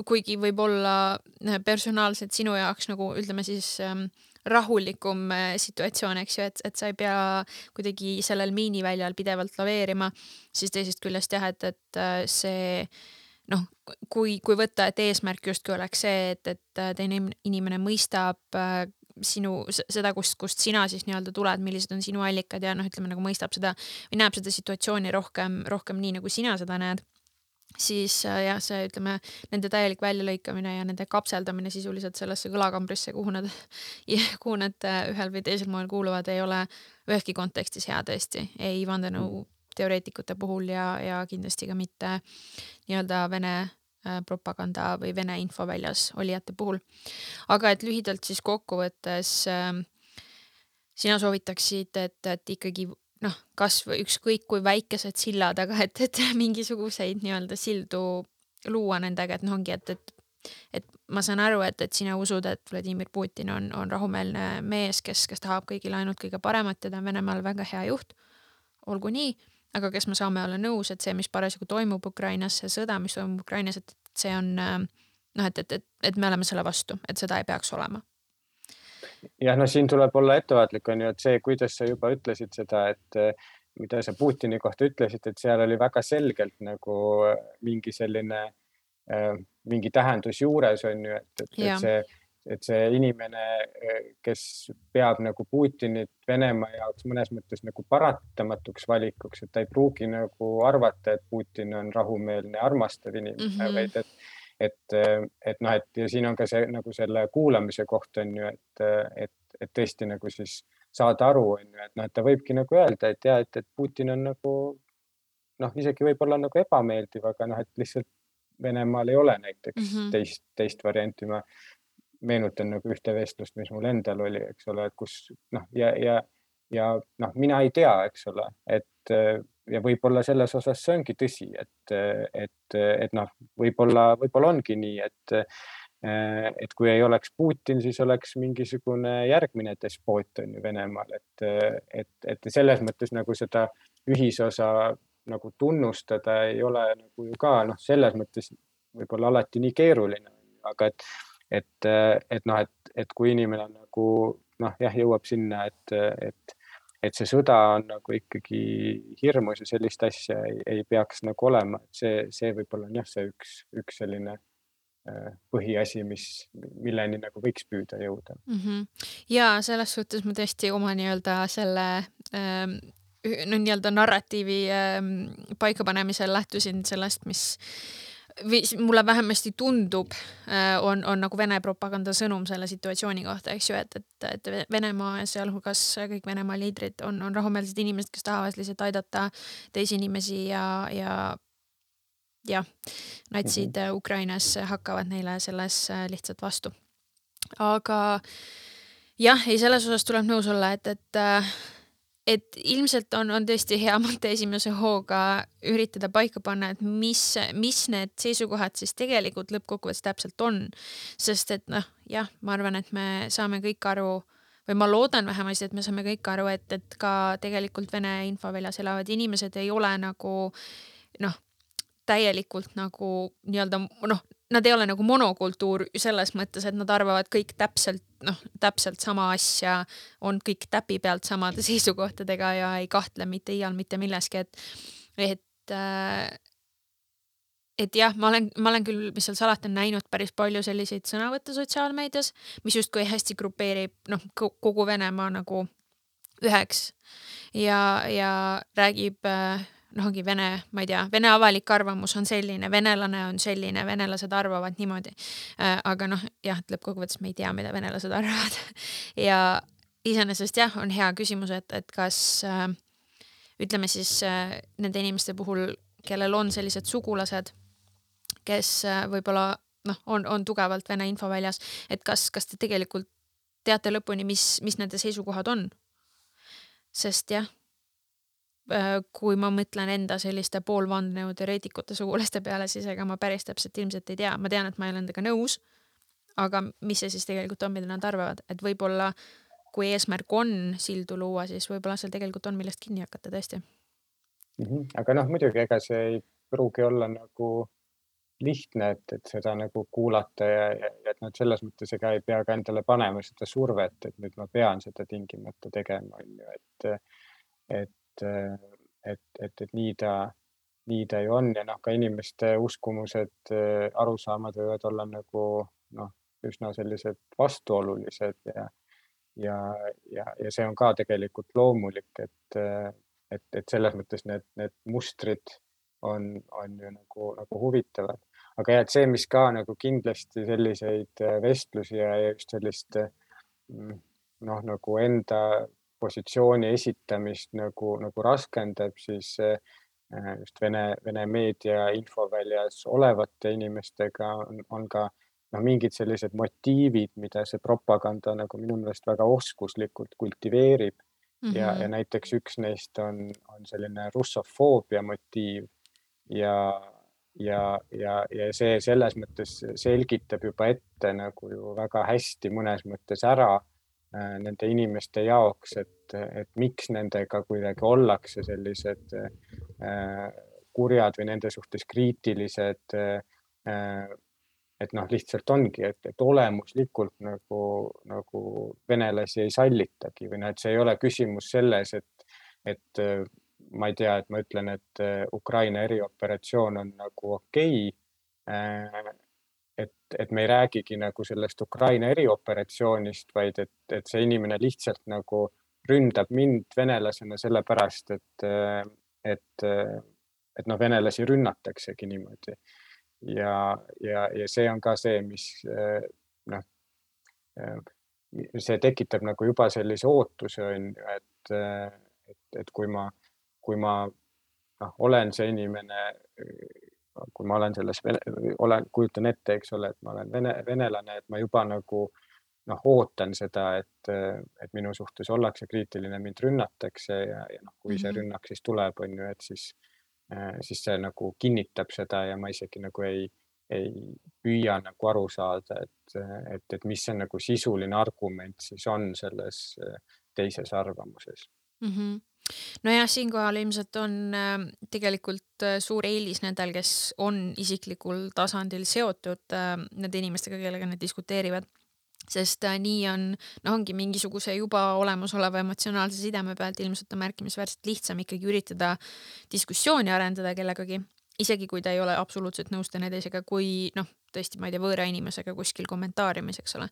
kuigi võib-olla personaalselt sinu jaoks nagu ütleme siis ähm, rahulikum äh, situatsioon, eks ju, et, et sa ei pea kuidagi sellel miiniväljal pidevalt laveerima, siis teisest küljest jah, et, et äh, see noh, kui, kui võtta, et eesmärk justkui oleks see, et, et äh, teine inimene mõistab sinu, seda, kust, kust sina siis nii-öelda tuled, millised on sinu allikad ja noh, ütleme nagu mõistab seda või näeb seda situatsiooni rohkem, rohkem nii, nagu sina seda näed siis äh, jah, see ütleme nende täielik väljalõikamine ja nende kapseldamine sisuliselt sellesse kõlakambrisse, kuhu nad, kuhu nad äh, ühel või teisel moel kuuluvad, ei ole üheski kontekstis hea tõesti, ei vandenõuteoreetikute puhul ja, ja kindlasti ka mitte nii-öelda Vene propaganda või Vene infoväljas olijate puhul. aga et lühidalt siis kokkuvõttes äh, sina soovitaksid, et, et ikkagi noh, kasvõi ükskõik kui väikesed sillad, aga et, et mingisuguseid nii-öelda sildu luua nendega, et noh, ongi, et, et et ma saan aru, et, et sina usud, et Vladimir Putin on, on rahumeelne mees, kes, kes tahab kõigile ainult kõige paremat ja ta on Venemaal väga hea juht. olgu nii, aga kas me saame olla nõus, et see, mis parasjagu toimub Ukrainas, see sõda, mis toimub Ukrainas, et see on noh, et, et, et, et me oleme selle vastu, et seda ei peaks olema? Jah, no siin tuleb olla ettevaatlik, on ju, et see, kuidas sa juba ütlesid seda, et eh, mida sa Putini kohta ütlesid, et seal oli väga selgelt nagu mingi selline, mingi tähendus juures on ju, et, et, et see, et see inimene, kes peab nagu Putinit Venemaa jaoks mõnes mõttes nagu paratamatuks valikuks, et ta ei pruugi nagu arvata, et Putin on rahumeelne, armastav inimene mm, -hmm. vaid et et, et noh, et ja siin on ka see nagu selle kuulamise koht on ju, et, et, et tõesti nagu siis saada aru, on ju, et noh, et ta võibki nagu öelda, et ja et, et Putin on nagu noh, isegi võib-olla nagu ebameeldiv, aga noh, et lihtsalt Venemaal ei ole näiteks mm -hmm. teist, teist varianti. ma meenutan nagu ühte vestlust, mis mul endal oli, eks ole, kus noh, ja, ja, ja noh, mina ei tea, eks ole, et ja võib-olla selles osas see ongi tõsi, et, et, et noh, võib-olla, võib-olla ongi nii, et et kui ei oleks Putin, siis oleks mingisugune järgmine despoot on ju Venemaal, et, et, et selles mõttes nagu seda ühisosa nagu tunnustada ei ole nagu ju ka noh, selles mõttes võib-olla alati nii keeruline, aga et, et, et noh, et, et kui inimene nagu noh, jah, jõuab sinna, et, et et see sõda on nagu ikkagi hirmus ja sellist asja ei, ei peaks nagu olema, see, see võib-olla on jah, see üks, üks selline äh, põhiasi, mis, milleni nagu võiks püüda jõuda mm. -hmm. ja selles suhtes ma tõesti oma nii-öelda selle ähm, no nii-öelda narratiivi ähm, paikapanemisel lähtusin sellest, mis või mulle vähemasti tundub, äh, on, on nagu Vene propaganda sõnum selle situatsiooni kohta, eks ju, et, et, et Venemaa ja sealhulgas kõik Venemaa liidrid on, on rahumeelsed inimesed, kes tahavad lihtsalt aidata teisi inimesi ja, ja jah, natsid mm -hmm. Ukrainas hakkavad neile selles äh, lihtsalt vastu. aga jah, ei, selles osas tuleb nõus olla, et, et et ilmselt on, on tõesti hea mõte esimese hooga üritada paika panna, et mis, mis need seisukohad siis tegelikult lõppkokkuvõttes täpselt on. sest et noh, jah, ma arvan, et me saame kõik aru või ma loodan vähemasti, et me saame kõik aru, et, et ka tegelikult Vene infoväljas elavad inimesed ei ole nagu noh, täielikult nagu nii-öelda noh, nad ei ole nagu monokultuur selles mõttes, et nad arvavad kõik täpselt noh, täpselt sama asja, on kõik täpi pealt samade seisukohtadega ja ei kahtle mitte iial mitte milleski, et, et äh, et jah, ma olen, ma olen küll, mis seal salata, näinud päris palju selliseid sõnavõtte sotsiaalmeedias, mis justkui hästi grupeerib noh, kogu Venemaa nagu üheks ja, ja räägib äh, noh, ongi Vene, ma ei tea, Vene avalik arvamus on selline, venelane on selline, venelased arvavad niimoodi. Äh, aga noh, jah, et lõppkokkuvõttes me ei tea, mida venelased arvavad ja iseenesest jah, on hea küsimus, et, et kas äh, ütleme siis äh, nende inimeste puhul, kellel on sellised sugulased, kes võib-olla noh, on, on tugevalt Vene infoväljas, et kas, kas te tegelikult teate lõpuni, mis, mis nende seisukohad on? sest jah Äh, kui ma mõtlen enda selliste poolvandenõuteoreetikute sugulaste peale, siis ega ma päris täpselt ilmselt ei tea, ma tean, et ma ei ole nendega nõus. aga mis see siis tegelikult on, mida nad arvavad, et võib-olla kui eesmärk on sildu luua, siis võib-olla seal tegelikult on, millest kinni hakata tõesti mm. -hmm. aga noh, muidugi ega see ei pruugi olla nagu lihtne, et, et seda nagu kuulata ja, ja et noh, selles mõttes ega ei pea ka endale panema seda survet, et nüüd ma pean seda tingimata tegema, on ju, et, et et, et, et, et nii ta, nii ta ju on ja noh, ka inimeste uskumused, arusaamad võivad olla nagu noh, üsna sellised vastuolulised ja, ja, ja, ja see on ka tegelikult loomulik, et, et, et selles mõttes need, need mustrid on, on ju nagu, nagu huvitavad. aga jah, et see, mis ka nagu kindlasti selliseid vestlusi ja just sellist noh, nagu enda positsiooni esitamist nagu, nagu raskendab, siis äh, just Vene, Vene meedia infoväljas olevate inimestega on, on ka noh, mingid sellised motiivid, mida see propaganda nagu minu meelest väga oskuslikult kultiveerib mm. -hmm. ja, ja näiteks üks neist on, on selline russofoobia motiiv ja, ja, ja, ja see selles mõttes selgitab juba ette nagu ju väga hästi mõnes mõttes ära nende inimeste jaoks, et, et miks nendega kuidagi ollakse sellised äh, kurjad või nende suhtes kriitilised. Äh, et noh, lihtsalt ongi, et, et olemuslikult nagu, nagu venelasi ei sallitagi või noh, et see ei ole küsimus selles, et, et ma ei tea, et ma ütlen, et Ukraina erioperatsioon on nagu okei okay, et, et me ei räägigi nagu sellest Ukraina erioperatsioonist, vaid et, et see inimene lihtsalt nagu ründab mind venelasena sellepärast, et, et, et noh, venelasi rünnataksegi niimoodi. ja, ja, ja see on ka see, mis noh, see tekitab nagu juba sellise ootuse, on ju, et, et, et kui ma, kui ma noh, olen see inimene, kui ma olen selles, olen, kujutan ette, eks ole, et ma olen vene, venelane, et ma juba nagu noh, ootan seda, et, et minu suhtes ollakse kriitiline, mind rünnatakse ja, ja noh, kui see mhm. rünnak siis tuleb, on ju, et siis, siis see nagu kinnitab seda ja ma isegi nagu ei ei püüa nagu aru saada, et, et, et mis see nagu sisuline argument siis on selles äh, teises arvamuses mm. -hmm nojah, siinkohal ilmselt on äh, tegelikult äh, suur eelis nendel, kes on isiklikul tasandil seotud nende inimestega, kellega nad diskuteerivad sest nii on, noh, ongi mingisuguse juba olemasoleva emotsionaalse sideme pealt ilmselt on märkimisväärselt lihtsam ikkagi üritada diskussiooni arendada kellegagi isegi kui ta ei ole absoluutselt nõus teineteisega, kui noh, tõesti, ma ei tea, võõra inimesega kuskil kommentaariumis, eks ole.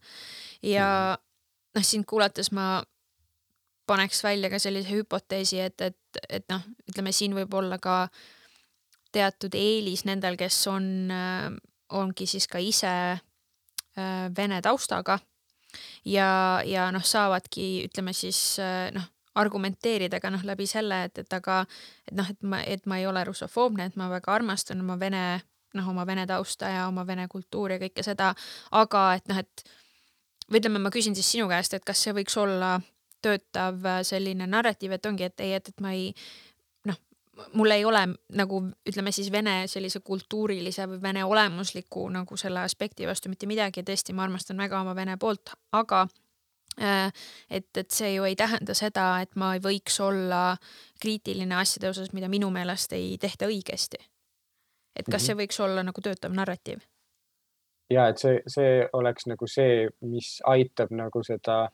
ja mhm. noh, sind kuulates ma paneks välja ka sellise hüpoteesi, et, et, et noh, ütleme siin võib olla ka teatud eelis nendel, kes on, äh, ongi siis ka ise äh, vene taustaga ja, ja noh, saavadki, ütleme siis äh, noh argumenteerida ka noh, läbi selle, et, et aga et noh, et ma, et ma ei ole russofoobne, et ma väga armastan oma vene, noh, oma vene tausta ja oma vene kultuuri ja kõike seda, aga et noh, et või ütleme, ma küsin siis sinu käest, et kas see võiks olla töötav selline narratiiv, et ongi, et ei, et, et ma ei noh, mul ei ole nagu ütleme siis vene sellise kultuurilise või vene olemusliku nagu selle aspekti vastu mitte midagi ja tõesti, ma armastan väga oma vene poolt, aga Äh, et, et see ju ei tähenda seda, et ma ei võiks olla kriitiline asjade osas, mida minu meelest ei tehta õigesti. et kas mm -hmm. see võiks olla nagu töötav narratiiv? ja et see, see oleks nagu see, mis aitab nagu seda äh,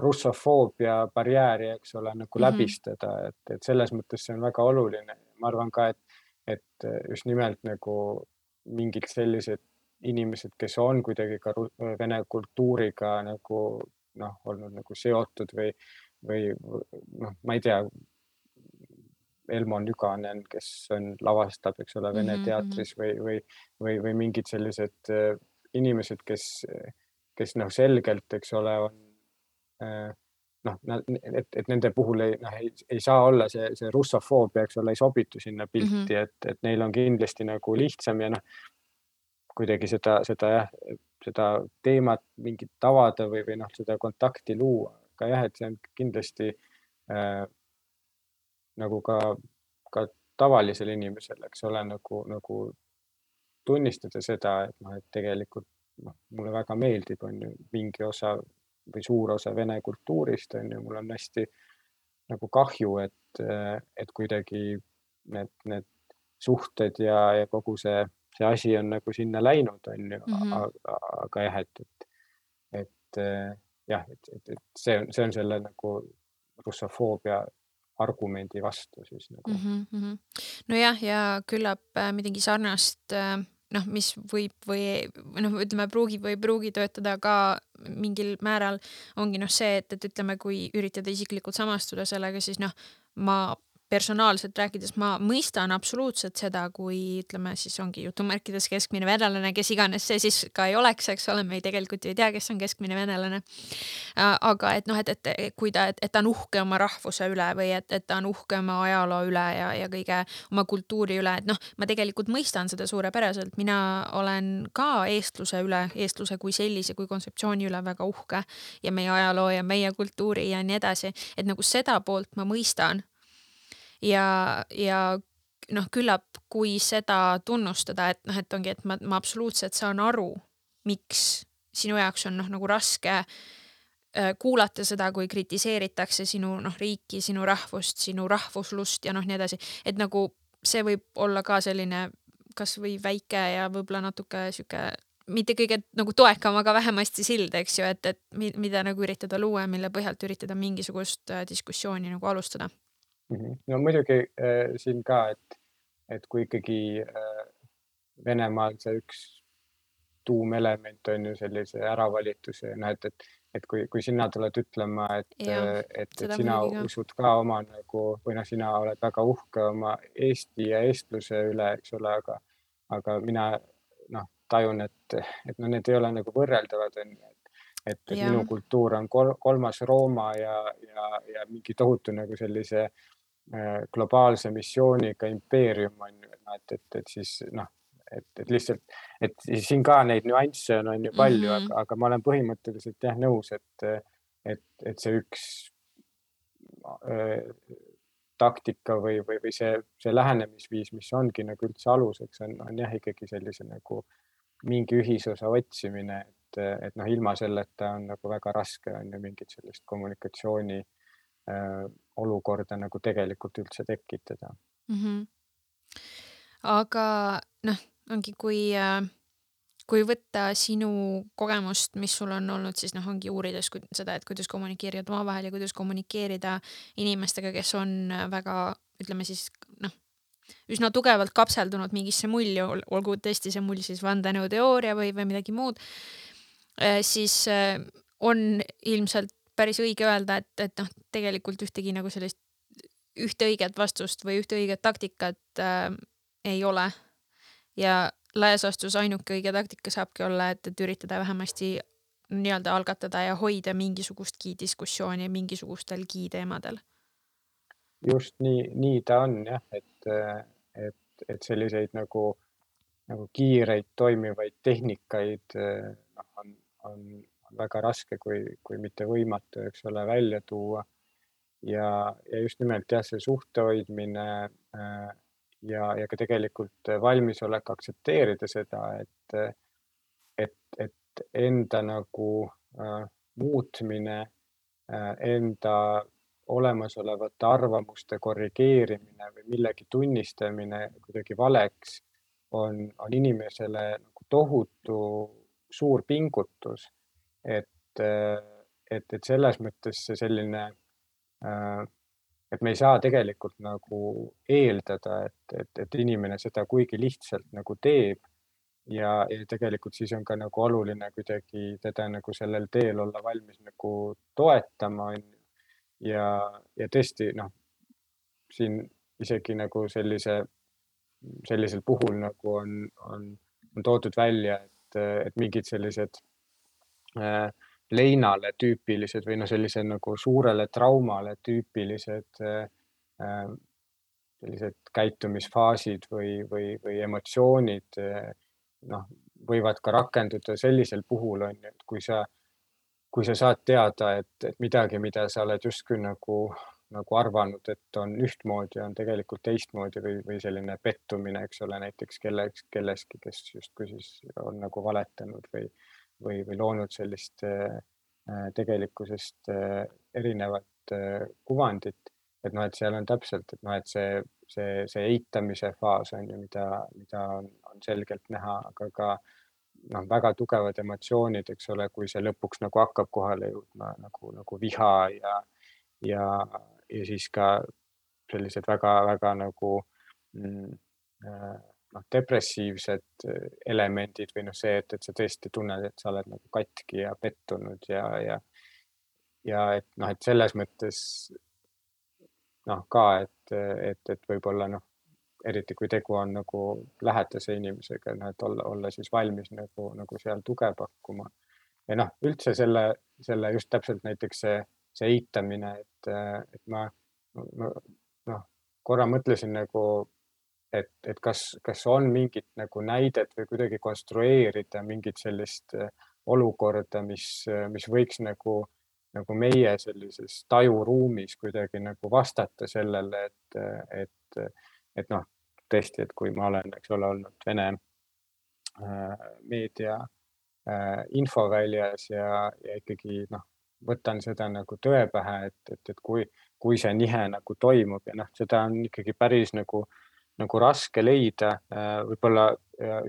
russofoobia barjääri, eks ole, nagu -hmm. läbistada, et, et selles mõttes see on väga oluline. ma arvan ka, et, et just nimelt nagu mingid sellised inimesed, kes on kuidagi ka vene kultuuriga nagu noh, olnud nagu seotud või, või noh, ma ei tea. Elmo Nüganen, kes on, lavastab, eks ole, Vene mm -hmm. teatris või, või, või, või mingid sellised äh, inimesed, kes, kes noh, selgelt, eks ole, on äh, noh, et, et nende puhul ei, noh, ei, ei saa olla see, see russofoobia, eks ole, ei sobitu sinna pilti mm, -hmm. et, et neil on kindlasti nagu lihtsam ja noh, kuidagi seda, seda jah, seda teemat mingit avada või, või noh, seda kontakti luua, aga jah, et see on kindlasti äh, nagu ka, ka tavalisel inimesel, eks ole, nagu, nagu tunnistada seda, et noh, et tegelikult noh, mulle väga meeldib, on ju mingi osa või suur osa vene kultuurist on ju, mul on hästi nagu kahju, et, et kuidagi need, need suhted ja, ja kogu see see asi on nagu sinna läinud, on ju mm, -hmm. aga, aga jah, et, et, et jah, et, et, et see on, see on selle nagu russofoobia argumendi vastu siis nagu mm. -hmm. nojah, ja küllap äh, midagi sarnast äh, noh, mis võib või noh, ütleme, pruugib või ei pruugi töötada ka mingil määral ongi noh, see, et, et ütleme, kui üritada isiklikult samastuda sellega, siis noh, ma personaalselt rääkides ma mõistan absoluutselt seda, kui ütleme siis ongi jutumärkides keskmine venelane, kes iganes see siis ka ei oleks, eks ole, me ei tegelikult ju ei tea, kes on keskmine venelane. aga et noh, et, et kui ta, et ta on uhke oma rahvuse üle või et, et ta on uhke oma ajaloo üle ja, ja kõige oma kultuuri üle, et noh, ma tegelikult mõistan seda suurepäraselt, mina olen ka eestluse üle, eestluse kui sellise, kui kontseptsiooni üle väga uhke ja meie ajaloo ja meie kultuuri ja nii edasi, et nagu seda poolt ma mõistan ja, ja noh, küllap kui seda tunnustada, et noh, et ongi, et ma, ma absoluutselt saan aru, miks sinu jaoks on noh, nagu raske äh, kuulata seda, kui kritiseeritakse sinu noh, riiki, sinu rahvust, sinu rahvuslust ja noh, nii edasi, et nagu see võib olla ka selline kasvõi väike ja võib-olla natuke sihuke mitte kõige nagu toekam, aga vähemasti sild, eks ju, et, et mida nagu üritada luua ja mille põhjalt üritada mingisugust äh, diskussiooni nagu alustada. No muidugi äh, siin ka, et, et kui ikkagi äh, Venemaal see üks tuumelement on ju sellise äravalituse, noh, et, et, et kui, kui sina tuled ütlema, et, äh, et, et sina muidugi. usud ka oma nagu või noh, sina oled väga uhke oma Eesti ja eestluse üle, eks ole, aga, aga mina noh, tajun, et, et no need ei ole nagu võrreldavad, on ju, et, et, et Jah. minu kultuur on kol kolmas Rooma ja, ja, ja mingi tohutu nagu sellise äh, globaalse missiooniga impeerium on ju, noh, et, et, et siis noh, et, et lihtsalt, et siin ka neid nüansse on, on ju palju mm, -hmm. aga, aga ma olen põhimõtteliselt jah nõus, et, et, et see üks äh, taktika või, või, või see, see lähenemisviis, mis ongi nagu üldse aluseks, on, on jah, ikkagi sellise nagu mingi ühisosa otsimine, et, et noh, ilma selleta on nagu väga raske on ju mingit sellist kommunikatsiooni äh, olukorda nagu tegelikult üldse tekitada mm. -hmm. aga noh, ongi, kui äh kui võtta sinu kogemust, mis sul on olnud, siis noh, ongi uurides seda, et kuidas kommunikeerida omavahel ja kuidas kommunikeerida inimestega, kes on väga, ütleme siis noh, üsna tugevalt kapseldunud mingisse mulli, olgu tõesti see mull siis vandenõuteooria või, või midagi muud, äh, siis äh, on ilmselt päris õige öelda, et, et noh, tegelikult ühtegi nagu sellist ühte õiget vastust või ühte õiget taktikat äh, ei ole. ja laias laastus ainuke õige taktika saabki olla, et, et üritada vähemasti nii-öelda algatada ja hoida mingisugustki diskussiooni mingisugustelgi teemadel just nii, nii ta on jah, et, et, et selliseid nagu, nagu kiireid toimivaid tehnikaid noh, on, on, on väga raske, kui, kui mitte võimatu, eks ole, välja tuua. ja, ja just nimelt jah, see suhte hoidmine ja, ja ka tegelikult valmisolek aktsepteerida seda, et, et, et enda nagu äh, muutmine äh,, enda olemasolevate arvamuste korrigeerimine või millegi tunnistamine kuidagi valeks on, on inimesele nagu tohutu suur pingutus. Et, et, et selles mõttes see selline, et me ei saa tegelikult nagu eeldada, et, et, et inimene seda kuigi lihtsalt nagu teeb. ja, ja tegelikult siis on ka nagu oluline kuidagi teda nagu sellel teel olla valmis nagu toetama, on ju ja, ja tõesti noh, siin isegi nagu sellise, sellisel puhul nagu on, on, on toodud välja, et, et mingid sellised äh, leinale tüüpilised või noh, sellise nagu suurele traumale tüüpilised äh, sellised käitumisfaasid või, või, või emotsioonid äh, noh, võivad ka rakenduda sellisel puhul on ju, et kui sa äh, kui sa saad teada, et, et midagi, mida sa oled justkui nagu, nagu arvanud, et on ühtmoodi, on tegelikult teistmoodi või, või selline pettumine, eks ole, näiteks kelleks, kelleski, kes justkui siis on nagu valetanud või, või, või loonud sellist äh, tegelikkusest äh, erinevat äh, kuvandit. et noh, et seal on täpselt, et noh, et see, see, see eitamise faas on ju, mida, mida on, on selgelt näha, aga ka äh, noh, väga tugevad emotsioonid, eks ole, kui see lõpuks nagu hakkab kohale jõudma nagu, nagu viha ja, ja, ja siis ka sellised väga-väga nagu mm, äh, noh, depressiivsed elemendid või noh, see, et, et sa tõesti tunned, et sa oled nagu katki ja pettunud ja, ja, ja et noh, et selles mõttes noh, ka, et, et, et võib-olla noh, eriti kui tegu on nagu lähedase inimesega, noh, et olla, olla siis valmis nagu, nagu seal tuge pakkuma. ja noh, üldse selle, selle just täpselt näiteks see, see eitamine, et, et ma, ma noh, korra mõtlesin nagu, et, et kas, kas on mingit nagu näidet või kuidagi konstrueerida mingit sellist olukorda, mis, mis võiks nagu, nagu meie sellises tajuruumis kuidagi nagu vastata sellele, et, et et noh, tõesti, et kui ma olen, eks ole, olnud Vene äh, meedia äh, infoväljas ja, ja ikkagi noh, võtan seda nagu tõe pähe, et, et, et kui, kui see nihe nagu toimub ja noh, seda on ikkagi päris nagu, nagu raske leida. Äh, võib-olla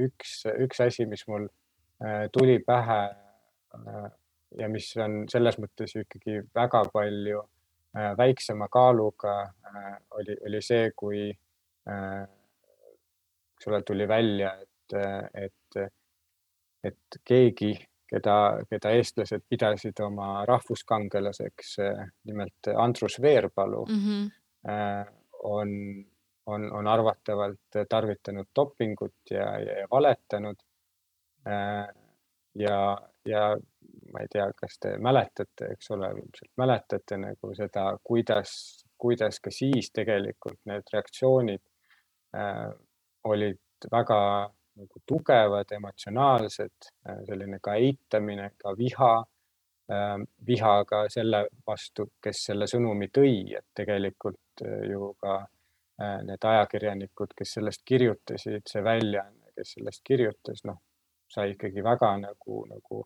üks, üks asi, mis mul tuli pähe ja mis on selles mõttes ikkagi väga palju väiksema kaaluga, oli, oli see, kui eks ole, tuli välja, et, et, et keegi, keda, keda eestlased pidasid oma rahvuskangelaseks, nimelt Andrus Veerpalu mm, -hmm. on, on, on arvatavalt tarvitanud dopingut ja, ja, ja valetanud. ja, ja ma ei tea, kas te mäletate, eks ole, ilmselt mäletate nagu seda, kuidas, kuidas ka siis tegelikult need reaktsioonid äh, olid väga nagu tugevad, emotsionaalsed, äh, selline ka eitamine, ka viha äh,, viha ka selle vastu, kes selle sõnumi tõi, et tegelikult äh, ju ka äh, need ajakirjanikud, kes sellest kirjutasid, see väljaanne, kes sellest kirjutas, noh, sai ikkagi väga nagu, nagu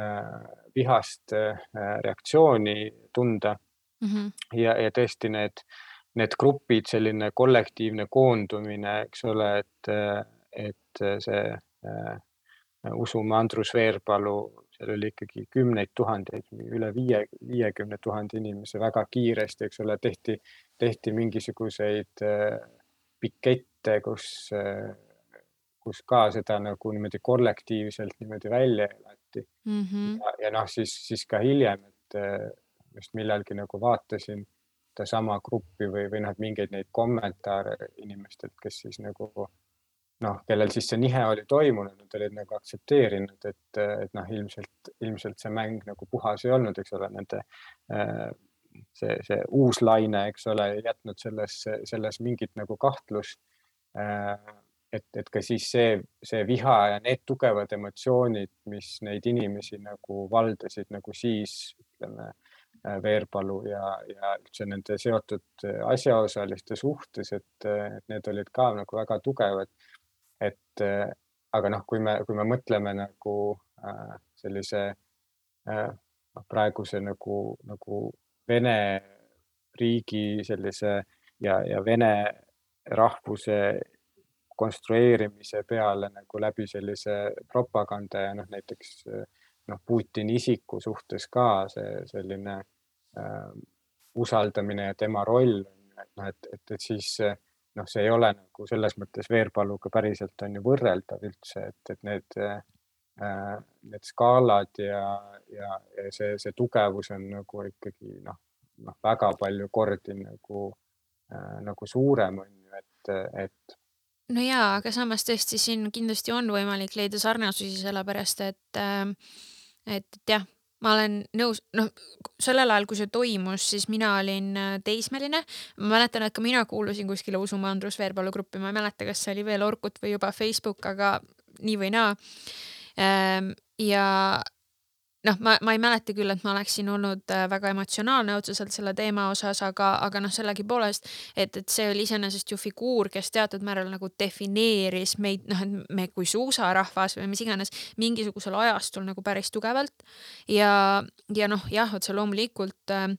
Äh, vihast äh, reaktsiooni tunda mm. -hmm. ja, ja tõesti need, need grupid, selline kollektiivne koondumine, eks ole, et, et see äh, usume Andrus Veerpalu, seal oli ikkagi kümneid tuhandeid, üle viie, viiekümne tuhande inimese väga kiiresti, eks ole, tehti, tehti mingisuguseid pikette, kus, kus ka seda nagu niimoodi kollektiivselt niimoodi välja elati mm. -hmm. ja, ja noh, siis, siis ka hiljem, et äh, just millalgi nagu vaatasin sedasama gruppi või, või noh, mingeid neid kommentaare inimestelt, kes siis nagu noh, kellel siis see nihe oli toimunud, nad olid nagu aktsepteerinud, et, et noh, ilmselt, ilmselt see mäng nagu puhas ei olnud, eks ole, nende äh, see, see uus laine, eks ole, jätnud selles, selles mingit nagu kahtlust äh, et, et ka siis see, see viha ja need tugevad emotsioonid, mis neid inimesi nagu valdasid nagu siis ütleme äh, Veerpalu ja, ja üldse nende seotud asjaosaliste suhtes, et need olid ka nagu väga tugevad. Et äh, aga noh, kui me, kui me mõtleme nagu äh, sellise äh, noh, praeguse nagu, nagu Vene riigi sellise ja, ja vene rahvuse konstrueerimise peale nagu läbi sellise propaganda ja noh, näiteks noh, Putini isiku suhtes ka see selline äh, usaldamine ja tema roll, et noh, et, et, et siis noh, see ei ole nagu selles mõttes Veerpaluga päriselt on ju võrreldav üldse, et, et need äh,, need skaalad ja, ja, ja see, see tugevus on nagu ikkagi noh, noh, väga palju kordi nagu äh,, nagu suurem on ju, et, et no jaa, aga samas tõesti siin kindlasti on võimalik leida sarnasusi, sellepärast et äh,, et, et jah, ma olen nõus, noh, sellel ajal, kui see toimus, siis mina olin äh, teismeline. ma mäletan, et ka mina kuulusin kuskile Usumaa Andrus Veerpalu gruppi, ma ei mäleta, kas see oli veel Orkut või juba Facebook, aga nii või naa. Ähm, ja noh, ma, ma ei mäleta küll, et ma oleksin olnud äh, väga emotsionaalne otseselt selle teema osas, aga, aga noh, sellegipoolest, et, et see oli iseenesest ju figuur, kes teatud määral nagu defineeris meid, noh, et me kui suusarahvas või mis iganes mingisugusel ajastul nagu päris tugevalt. ja, ja noh, jah, otse loomulikult äh,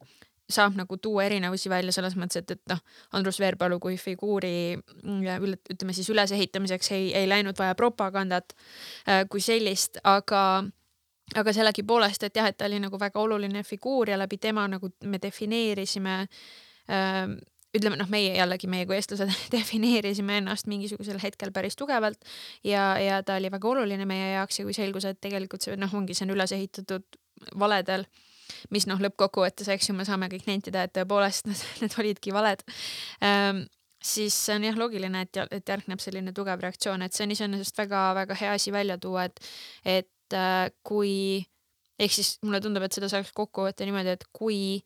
saab nagu tuua erinevusi välja selles mõttes, et, et noh, Andrus Veerpalu kui figuuri mm, ütleme siis ülesehitamiseks ei, ei läinud vaja propagandat äh, kui sellist, aga aga sellegipoolest, et jah, et ta oli nagu väga oluline figuur ja läbi tema nagu me defineerisime äh, ütleme noh, meie jällegi, meie kui eestlased defineerisime ennast mingisugusel hetkel päris tugevalt ja, ja ta oli väga oluline meie jaoks ja kui selgus, et tegelikult see noh, ongi, see on üles ehitatud valedel, mis noh, lõppkokkuvõttes, eks ju, me saame kõik nentida, et tõepoolest need, need olidki valed ähm, siis see on jah loogiline, et, et järgneb selline tugev reaktsioon, et see on iseenesest väga-väga hea asi välja tuua, et, et et äh, kui, ehk siis mulle tundub, et seda saaks kokku võtta niimoodi, et kui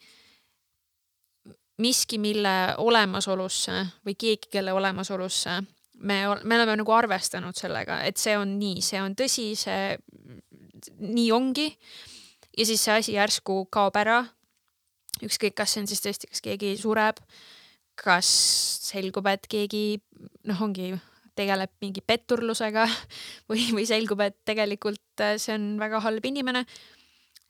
miski, mille olemasolusse või keegi, kelle olemasolusse me, me oleme nagu arvestanud sellega, et see on nii, see on tõsi, see nii ongi. ja siis see asi järsku kaob ära. ükskõik, kas see on siis tõesti, kas keegi sureb, kas selgub, et keegi noh, ongi tegeleb mingi petturlusega või, või selgub, et tegelikult äh, see on väga halb inimene,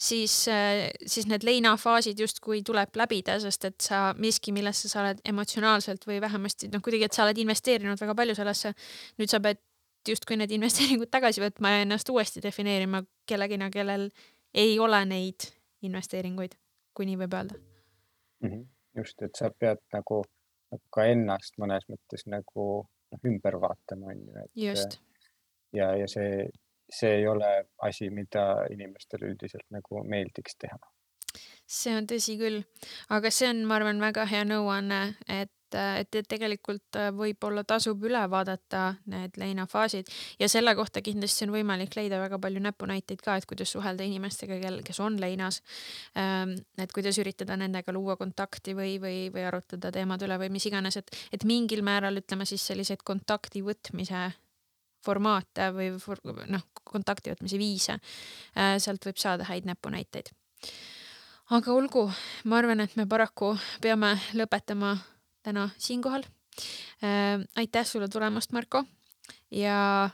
siis, äh, siis need leinafaasid justkui tuleb läbida, sest et sa miski, millesse sa oled emotsionaalselt või vähemasti noh, kuidagi, et sa oled investeerinud väga palju sellesse, nüüd sa pead justkui need investeeringud tagasi võtma ja ennast uuesti defineerima kellegina, kellel ei ole neid investeeringuid, kui nii võib öelda mm. -hmm. just, et sa pead nagu ka ennast mõnes mõttes nagu noh, ümber vaatama, on ju, et ja, ja see, see ei ole asi, mida inimestele üldiselt nagu meeldiks teha. See on tõsi küll, aga see on, ma arvan, väga hea nõuanne, et et, et tegelikult võib-olla tasub üle vaadata need leinafaasid ja selle kohta kindlasti on võimalik leida väga palju näpunäiteid ka, et kuidas suhelda inimestega, kel, kes on leinas. et kuidas üritada nendega luua kontakti või, või, või arutada teemad üle või mis iganes, et, et mingil määral ütleme siis selliseid kontakti võtmise formaate või for, noh, kontakti võtmise viise. sealt võib saada häid näpunäiteid aga olgu, ma arvan, et me paraku peame lõpetama täna siinkohal äh,. aitäh sulle tulemast, Marko. ja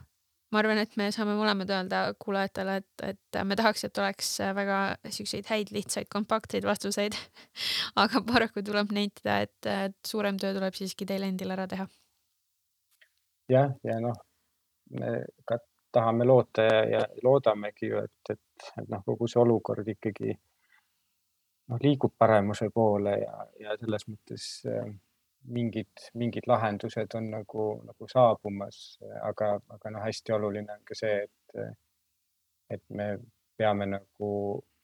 ma arvan, et me saame mõlemad öelda kuulajatele, et, et me tahaks, et oleks väga siukseid häid, lihtsaid, kompaktseid vastuseid aga paraku tuleb nentida, et, suurem töö tuleb siiski teil endil ära teha. jah, ja noh, me ka tahame loota ja, ja loodamegi ju, et, et, et noh, kogu see olukord ikkagi noh, liigub paremuse poole ja, ja selles mõttes äh, mingid, mingid lahendused on nagu, nagu saabumas, aga, aga noh, hästi oluline on ka see, et, et me peame nagu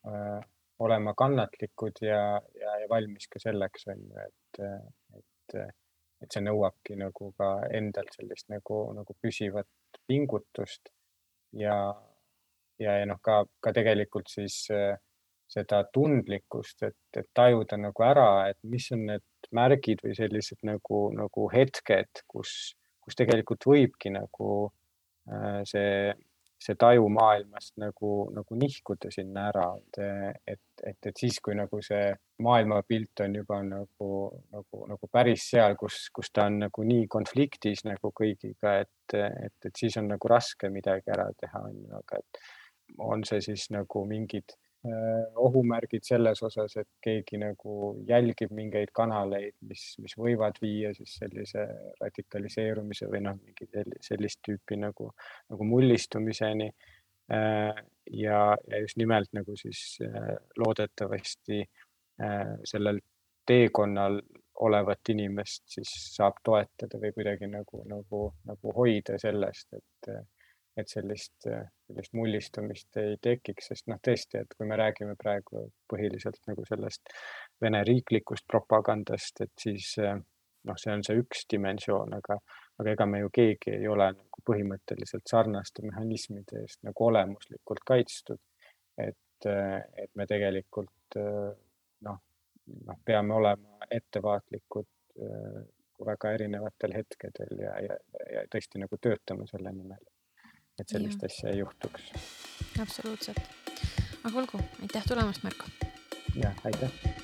äh, olema kannatlikud ja, ja, ja valmis ka selleks, on ju, et, et, et see nõuabki nagu ka endalt sellist nagu, nagu püsivat pingutust ja, ja, ja noh, ka, ka tegelikult siis äh, seda tundlikkust, et, et tajuda nagu ära, et mis on need märgid või sellised nagu, nagu hetked, kus, kus tegelikult võibki nagu äh, see, see taju maailmast nagu, nagu nihkuda sinna ära, et, et, et, et siis, kui nagu see maailmapilt on juba nagu, nagu, nagu päris seal, kus, kus ta on nagu nii konfliktis nagu kõigiga, et, et, et siis on nagu raske midagi ära teha, on ju, aga et on see siis nagu mingid ohumärgid selles osas, et keegi nagu jälgib mingeid kanaleid, mis, mis võivad viia siis sellise radikaliseerumise või noh, mingi sellist tüüpi nagu, nagu mullistumiseni. Äh, ja, ja just nimelt nagu siis äh, loodetavasti sellel teekonnal olevat inimest siis saab toetada või kuidagi nagu, nagu, nagu hoida sellest, et et sellist, sellist mullistumist ei tekiks, sest noh, tõesti, et kui me räägime praegu põhiliselt nagu sellest Vene riiklikust propagandast, et siis noh, see on see üks dimensioon, aga, aga ega me ju keegi ei ole nagu põhimõtteliselt sarnaste mehhanismide eest nagu olemuslikult kaitstud. et, et me tegelikult noh, noh, peame olema ettevaatlikud väga erinevatel hetkedel ja, ja, ja tõesti nagu töötama selle nimel et sellist ja. asja ei juhtuks. absoluutselt. aga olgu, aitäh tulemast, Marko. ja aitäh